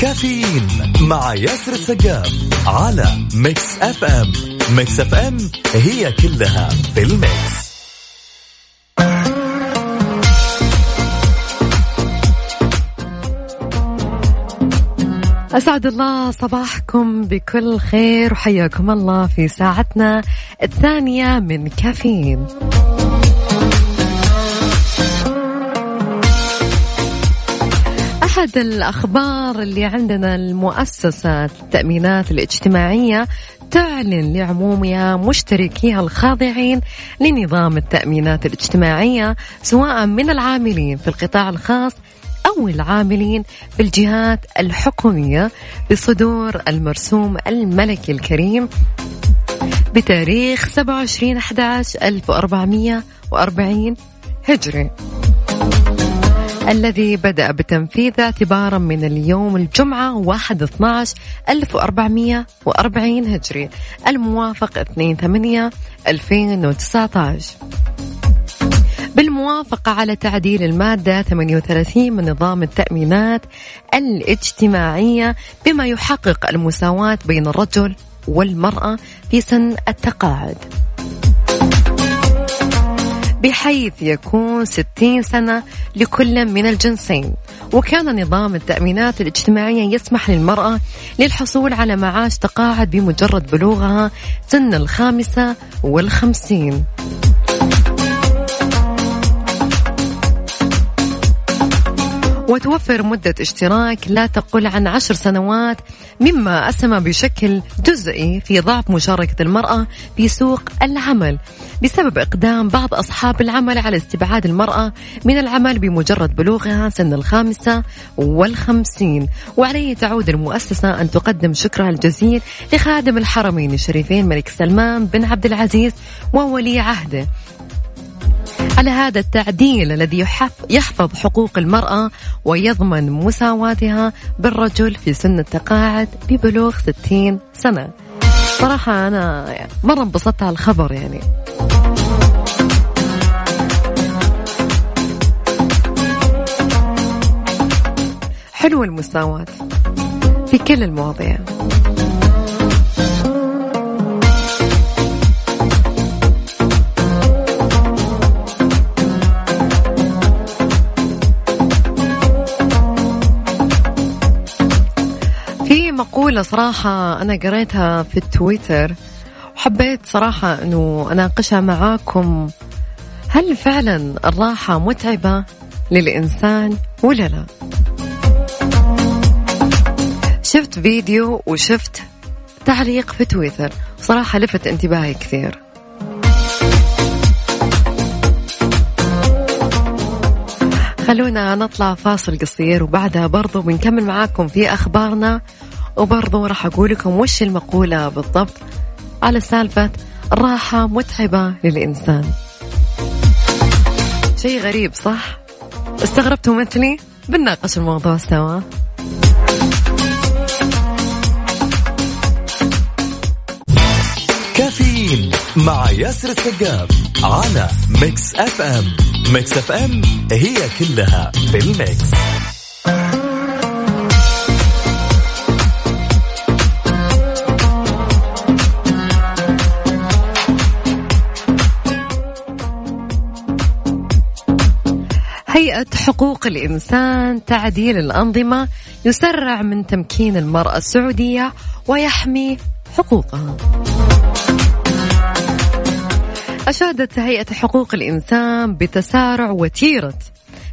Speaker 1: كافيين مع ياسر السقاف على Mix FM Mix FM هي كلها في ال mix.
Speaker 5: أسعد الله صباحكم بكل خير وحياكم الله في ساعتنا الثانية من كافيين. أحد الأخبار اللي عندنا المؤسسة التأمينات الاجتماعية تعلن لعمومها مشتركيها الخاضعين لنظام التأمينات الاجتماعية سواء من العاملين في القطاع الخاص أو العاملين في الجهات الحكومية بصدور المرسوم الملكي الكريم بتاريخ 27 11 1440 هجري. الذي بدأ بتنفيذه اعتبارا من اليوم الجمعة 1 12 1440 هجري. الموافق 2 8 2019 بالموافقة على تعديل المادة 38 من نظام التأمينات الاجتماعية بما يحقق المساواة بين الرجل والمرأة في سن التقاعد. بحيث يكون 60 سنة لكل من الجنسين. وكان نظام التأمينات الاجتماعية يسمح للمرأة للحصول على معاش تقاعد بمجرد بلوغها سن الخامسة والخمسين. وتوفر مدة اشتراك لا تقل عن عشر سنوات مما أسهم بشكل جزئي في ضعف مشاركة المرأة في سوق العمل بسبب إقدام بعض أصحاب العمل على استبعاد المرأة من العمل بمجرد بلوغها سن الخامسة والخمسين. وعليه تعود المؤسسة أن تقدم شكرها الجزيل لخادم الحرمين الشريفين ملك سلمان بن عبد العزيز وولي عهده. على هذا التعديل الذي يحفظ حقوق المرأة ويضمن مساواتها بالرجل في سن التقاعد ببلوغ 60 سنة. صراحة أنا مرة انبسطت على الخبر يعني. حلو المساواة في كل المواضيع. مقولة صراحة أنا قريتها في التويتر وحبيت صراحة أنه أناقشها معاكم. هل فعلا الراحة متعبة للإنسان ولا لا؟ شفت فيديو وشفت تعليق في تويتر صراحة لفت انتباهي كثير. خلونا نطلع فاصل قصير وبعدها برضو بنكمل معاكم في أخبارنا. وبرضو راح أقول لكم وش المقولة بالضبط على سالفة الراحة متعبة للإنسان شيء غريب صح؟ استغربتوا مثلي؟ بنناقش الموضوع سوا
Speaker 1: كافيين مع ياسر السقاف على Mix FM Mix FM هي كلها في ال mix
Speaker 5: هيئة حقوق الإنسان تعديل الأنظمة يسرع من تمكين المرأة السعودية ويحمي حقوقها. أشادت هيئة حقوق الإنسان بتسارع وتيرة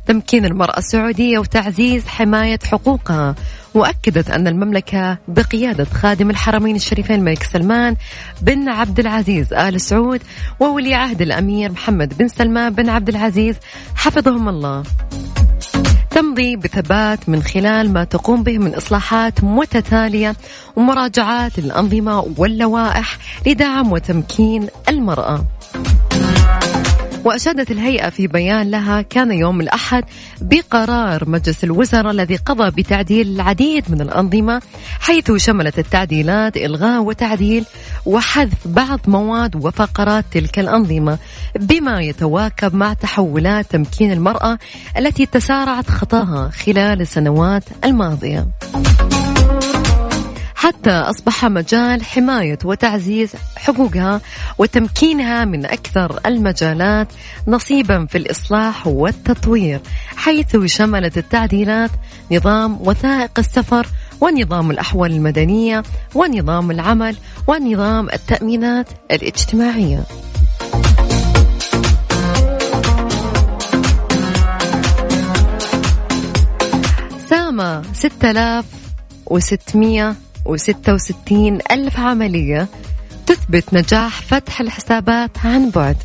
Speaker 5: تمكين المرأة السعودية وتعزيز حماية حقوقها وأكدت أن المملكة بقيادة خادم الحرمين الشريفين الملك سلمان بن عبد العزيز آل سعود وولي عهد الأمير محمد بن سلمان بن عبد العزيز. حفظهم الله. تمضي بثبات من خلال ما تقوم به من إصلاحات متتالية ومراجعات للأنظمة واللوائح لدعم وتمكين المرأة. وأشادت الهيئة في بيان لها كان يوم الأحد بقرار مجلس الوزراء الذي قضى بتعديل العديد من الأنظمة حيث شملت التعديلات إلغاء وتعديل وحذف بعض مواد وفقرات تلك الأنظمة بما يتواكب مع تحولات تمكين المرأة التي تسارعت خطاها خلال السنوات الماضية. حتى أصبح مجال حماية وتعزيز حقوقها وتمكينها من أكثر المجالات نصيبا في الإصلاح والتطوير حيث شملت التعديلات نظام وثائق السفر ونظام الأحوال المدنية ونظام العمل ونظام التأمينات الاجتماعية. سامة 6600 وستة وستين ألف عملية تثبت نجاح فتح الحسابات عن بعد.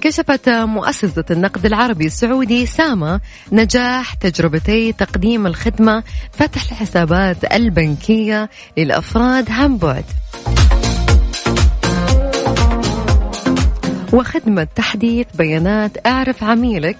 Speaker 5: كشفت مؤسسة النقد العربي السعودي ساما نجاح تجربتي تقديم الخدمة فتح الحسابات البنكية للأفراد عن بعد. وخدمة تحديث بيانات أعرف عميلك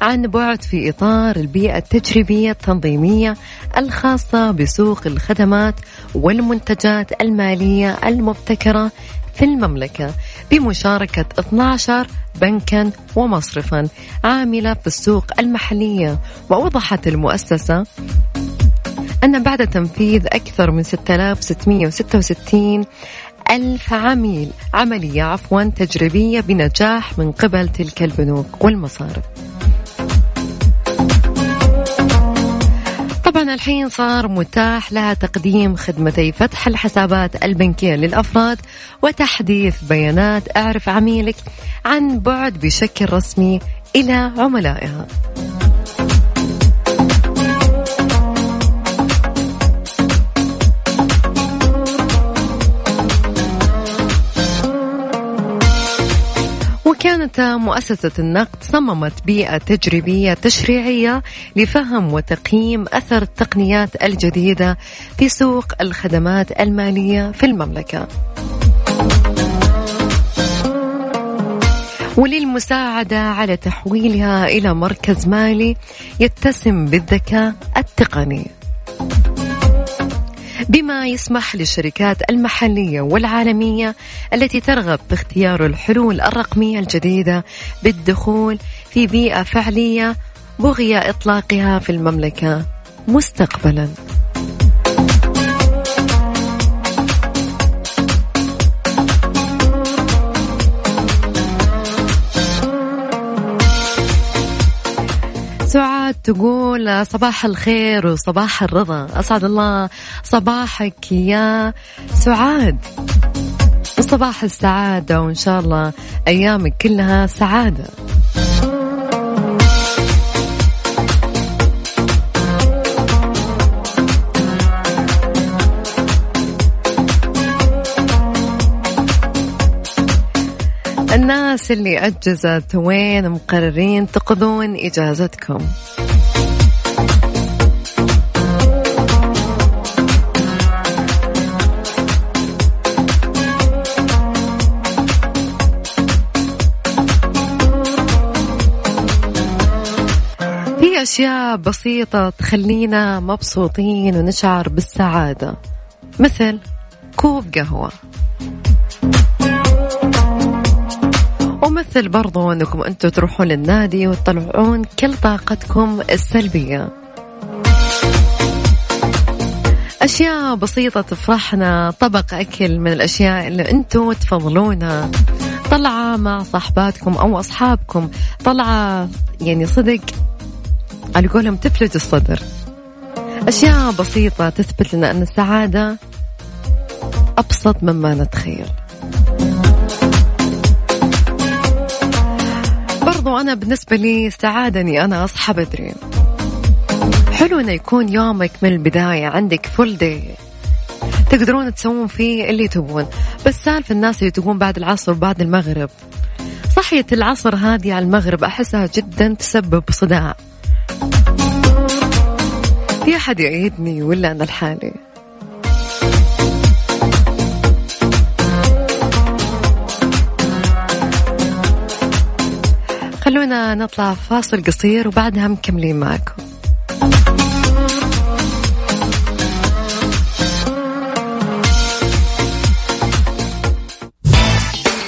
Speaker 5: عن بعد في إطار البيئة التجريبية التنظيمية الخاصة بسوق الخدمات والمنتجات المالية المبتكرة في المملكة بمشاركة 12 بنكا ومصرفا عاملة في السوق المحلية. وأوضحت المؤسسة أن بعد تنفيذ أكثر من 6666 ألف عميل عملية عفوا تجريبية بنجاح من قبل تلك البنوك والمصارف. الحين صار متاح لها تقديم خدمتي فتح الحسابات البنكية للأفراد وتحديث بيانات أعرف عميلك عن بعد بشكل رسمي إلى عملائها. وكانت مؤسسة النقد صممت بيئة تجريبية تشريعية لفهم وتقييم أثر التقنيات الجديدة في سوق الخدمات المالية في المملكة. وللمساعدة على تحويلها إلى مركز مالي يتسم بالذكاء التقني. بما يسمح للشركات المحلية والعالمية التي ترغب باختيار الحلول الرقمية الجديدة بالدخول في بيئة فعلية بغي إطلاقها في المملكة مستقبلاً. سعاد تقول صباح الخير وصباح الرضا. أسعد الله صباحك يا سعاد. وصباح السعادة وإن شاء الله أيامك كلها سعادة. الناس اللي أجزت وين مقررين تقضون إجازتكم. في أشياء بسيطة تخلينا مبسوطين ونشعر بالسعادة مثل كوب قهوة. ومثل برضو أنكم أنتم تروحون للنادي وتطلعون كل طاقتكم السلبية. أشياء بسيطة تفرحنا طبق أكل من الأشياء اللي أنتم تفضلونها طلعة مع صاحباتكم أو أصحابكم. طلعة يعني صدق على قولهم تفلج الصدر. أشياء بسيطة تثبت لنا أن السعادة أبسط مما نتخيل. برضو أنا بالنسبة لي السعادة أني أنا أصحى بدري. حلو أنه يكون يومك من البداية عندك فول داي تقدرون تسوون فيه اللي تبون. بس سالفة الناس اللي تقوم بعد العصر وبعد المغرب. صحية العصر هذه على المغرب أحسها جدا تسبب صداع. في أحد يعيدني ولا أنا لحالي؟ خلونا نطلع فاصل قصير وبعدها مكملين معكم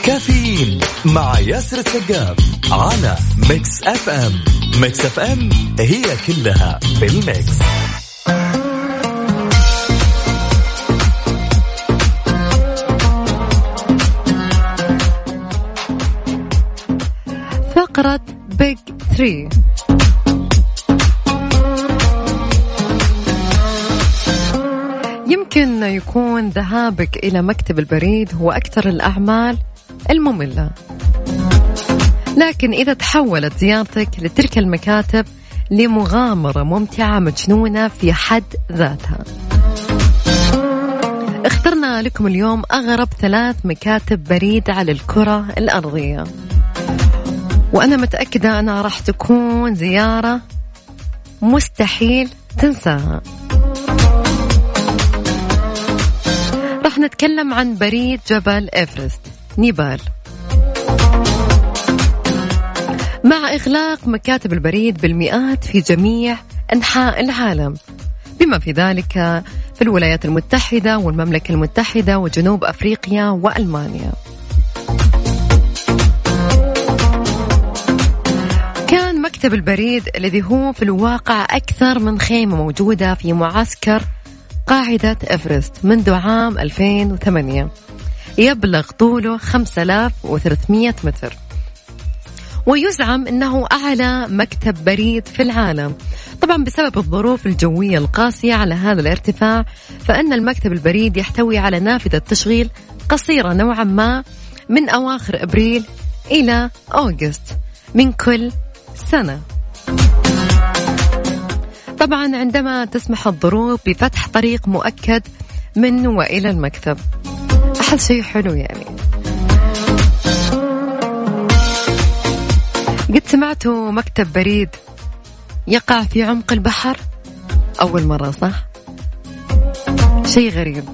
Speaker 1: كافيين مع ياسر السقاف على Mix FM Mix FM هي كلها في ال mix.
Speaker 5: فقرة Page 3 يمكن يكون ذهابك إلى مكتب البريد هو أكثر الأعمال المملة. لكن إذا تحولت زيارتك لتلك المكاتب لمغامرة ممتعة مجنونة في حد ذاتها. اخترنا لكم اليوم أغرب ثلاث مكاتب بريد على الكرة الأرضية. وأنا متأكدة أنها راح تكون زيارة مستحيل تنساها. راح نتكلم عن بريد جبل إيفرست نيبال. مع إغلاق مكاتب البريد بالمئات في جميع أنحاء العالم بما في ذلك في الولايات المتحدة والمملكة المتحدة وجنوب أفريقيا وألمانيا. كان مكتب البريد الذي هو في الواقع أكثر من خيمة موجودة في معسكر قاعدة إفرست منذ عام 2008 يبلغ طوله 5300 متر. ويزعم أنه أعلى مكتب بريد في العالم. طبعا بسبب الظروف الجوية القاسية على هذا الارتفاع فإن المكتب البريد يحتوي على نافذة تشغيل قصيرة نوعا ما من أواخر أبريل إلى أوغست من كل سنة طبعا عندما تسمح الظروف بفتح طريق مؤكد من وإلى المكتب. أحس شيء حلو يعني. قد سمعتوا مكتب بريد يقع في عمق البحر؟ أول مرة صح؟ شيء غريب.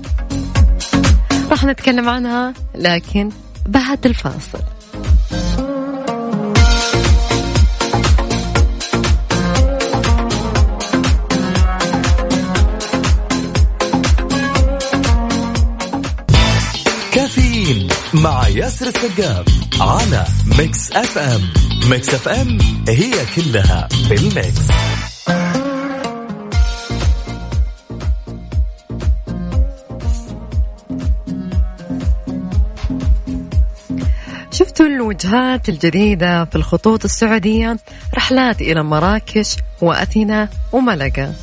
Speaker 5: راح نتكلم عنها لكن بعد الفاصل.
Speaker 1: مع ياسر السقاف على Mix FM Mix FM هي كلها في ال mix.
Speaker 5: شفتوا الوجهات الجديدة في الخطوط السعودية؟ رحلات إلى مراكش وأثينا وملقا.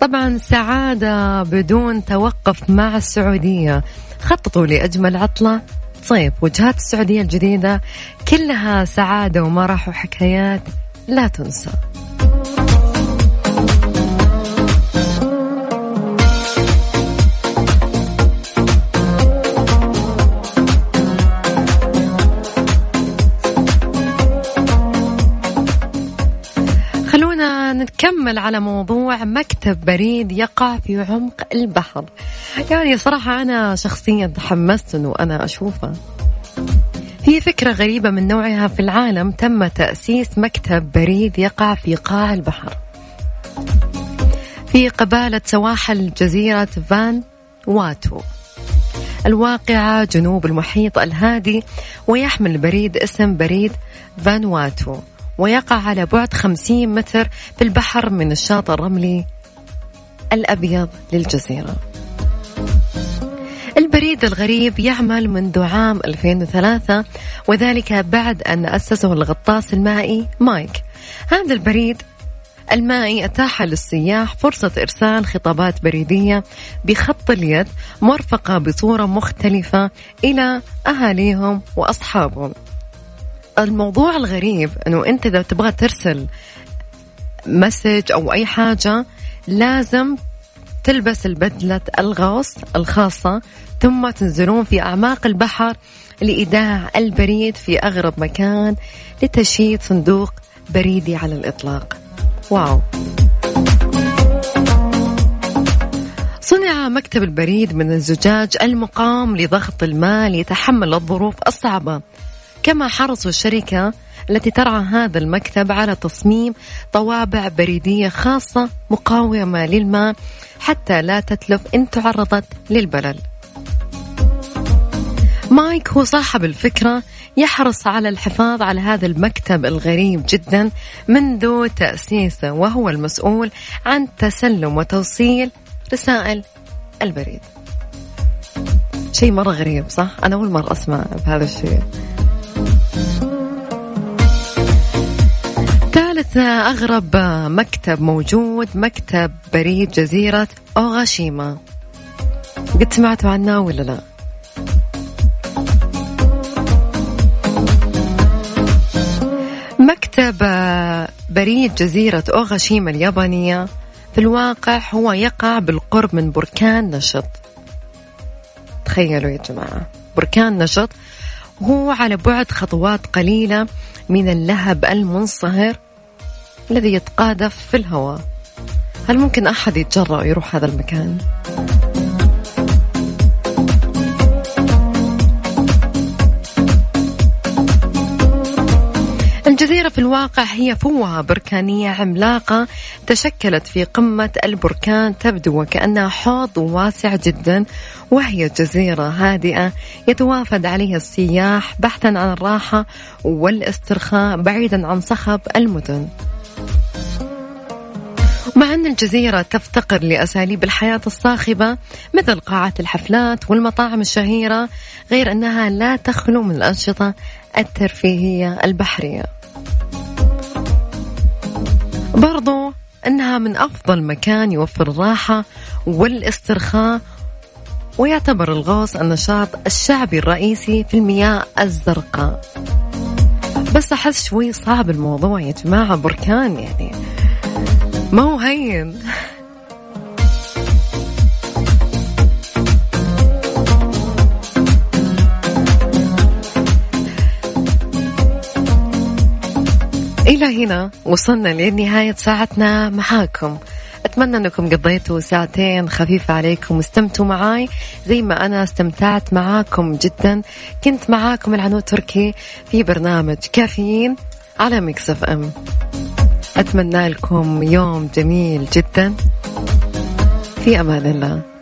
Speaker 5: طبعا سعادة بدون توقف مع السعودية. خططوا لأجمل عطلة. صيف وجهات السعودية الجديدة كلها سعادة ومرح وحكايات. لا تنسى. نكمل على موضوع مكتب بريد يقع في عمق البحر. يعني صراحة أنا شخصيا تحمست أنه أنا أشوفه. في فكرة غريبة من نوعها في العالم تم تأسيس مكتب بريد يقع في قاع البحر. في قبالة سواحل جزيرة فان واتو. الواقعة جنوب المحيط الهادي ويحمل البريد اسم بريد فانواتو ويقع على بعد 50 متر في البحر من الشاطئ الرملي الأبيض للجزيرة. البريد الغريب يعمل منذ عام 2003 وذلك بعد أن أسسه الغطاس المائي مايك. هذا البريد المائي أتاح للسياح فرصة إرسال خطابات بريدية بخط اليد مرفقة بصورة مختلفة إلى أهاليهم وأصحابهم. الموضوع الغريب أنه أنت إذا تبغى ترسل message أو أي حاجة لازم تلبس البدلة الغوص الخاصة ثم تنزلون في أعماق البحر لإيداع البريد في أغرب مكان لتشييد صندوق بريدي على الإطلاق. wow! صنع مكتب البريد من الزجاج المقام لضغط الماء ليتحمل الظروف الصعبة. كما حرصوا الشركة التي ترعى هذا المكتب على تصميم طوابع بريدية خاصة مقاومة للماء حتى لا تتلف إن تعرضت للبلل. مايك هو صاحب الفكرة يحرص على الحفاظ على هذا المكتب الغريب جدا منذ تأسيسه وهو المسؤول عن تسلم وتوصيل رسائل البريد. شيء مرة غريب صح؟ أنا أول مرة أسمع بهذا الشيء. ثالث أغرب مكتب موجود مكتب بريد جزيرة أوغاشيما قد سمعتوا عنه ولا لا؟ مكتب بريد جزيرة أوغاشيما اليابانية في الواقع هو يقع بالقرب من بركان نشط تخيلوا يا جماعة بركان نشط هو على بعد خطوات قليلة من اللهب المنصهر الذي يتقاذف في الهواء هل ممكن أحد يتجرأ يروح هذا المكان؟ الجزيرة في الواقع هي فوهة بركانية عملاقة تشكلت في قمة البركان تبدو وكأنها حوض واسع جدا وهي جزيرة هادئة يتوافد عليها السياح بحثا عن الراحة والاسترخاء بعيدا عن صخب المدن. مع أن الجزيرة تفتقر لأساليب الحياة الصاخبة مثل قاعات الحفلات والمطاعم الشهيرة غير أنها لا تخلو من الأنشطة الترفيهية البحرية. برضو أنها من أفضل مكان يوفر الراحة والاسترخاء ويعتبر الغوص النشاط الشعبي الرئيسي في المياه الزرقاء. بس أحس شوي صعب الموضوع يا جماعة بركان يعني. ما هو هين. إلى هنا وصلنا لنهاية ساعتنا معاكم. أتمنى أنكم قضيتوا ساعتين خفيفة عليكم واستمتوا معاي. زي ما أنا استمتعت معاكم جدا. كنت معاكم العنود تركي في برنامج كافيين على مكسف أم. أتمنى لكم يوم جميل جدا. في أمان الله.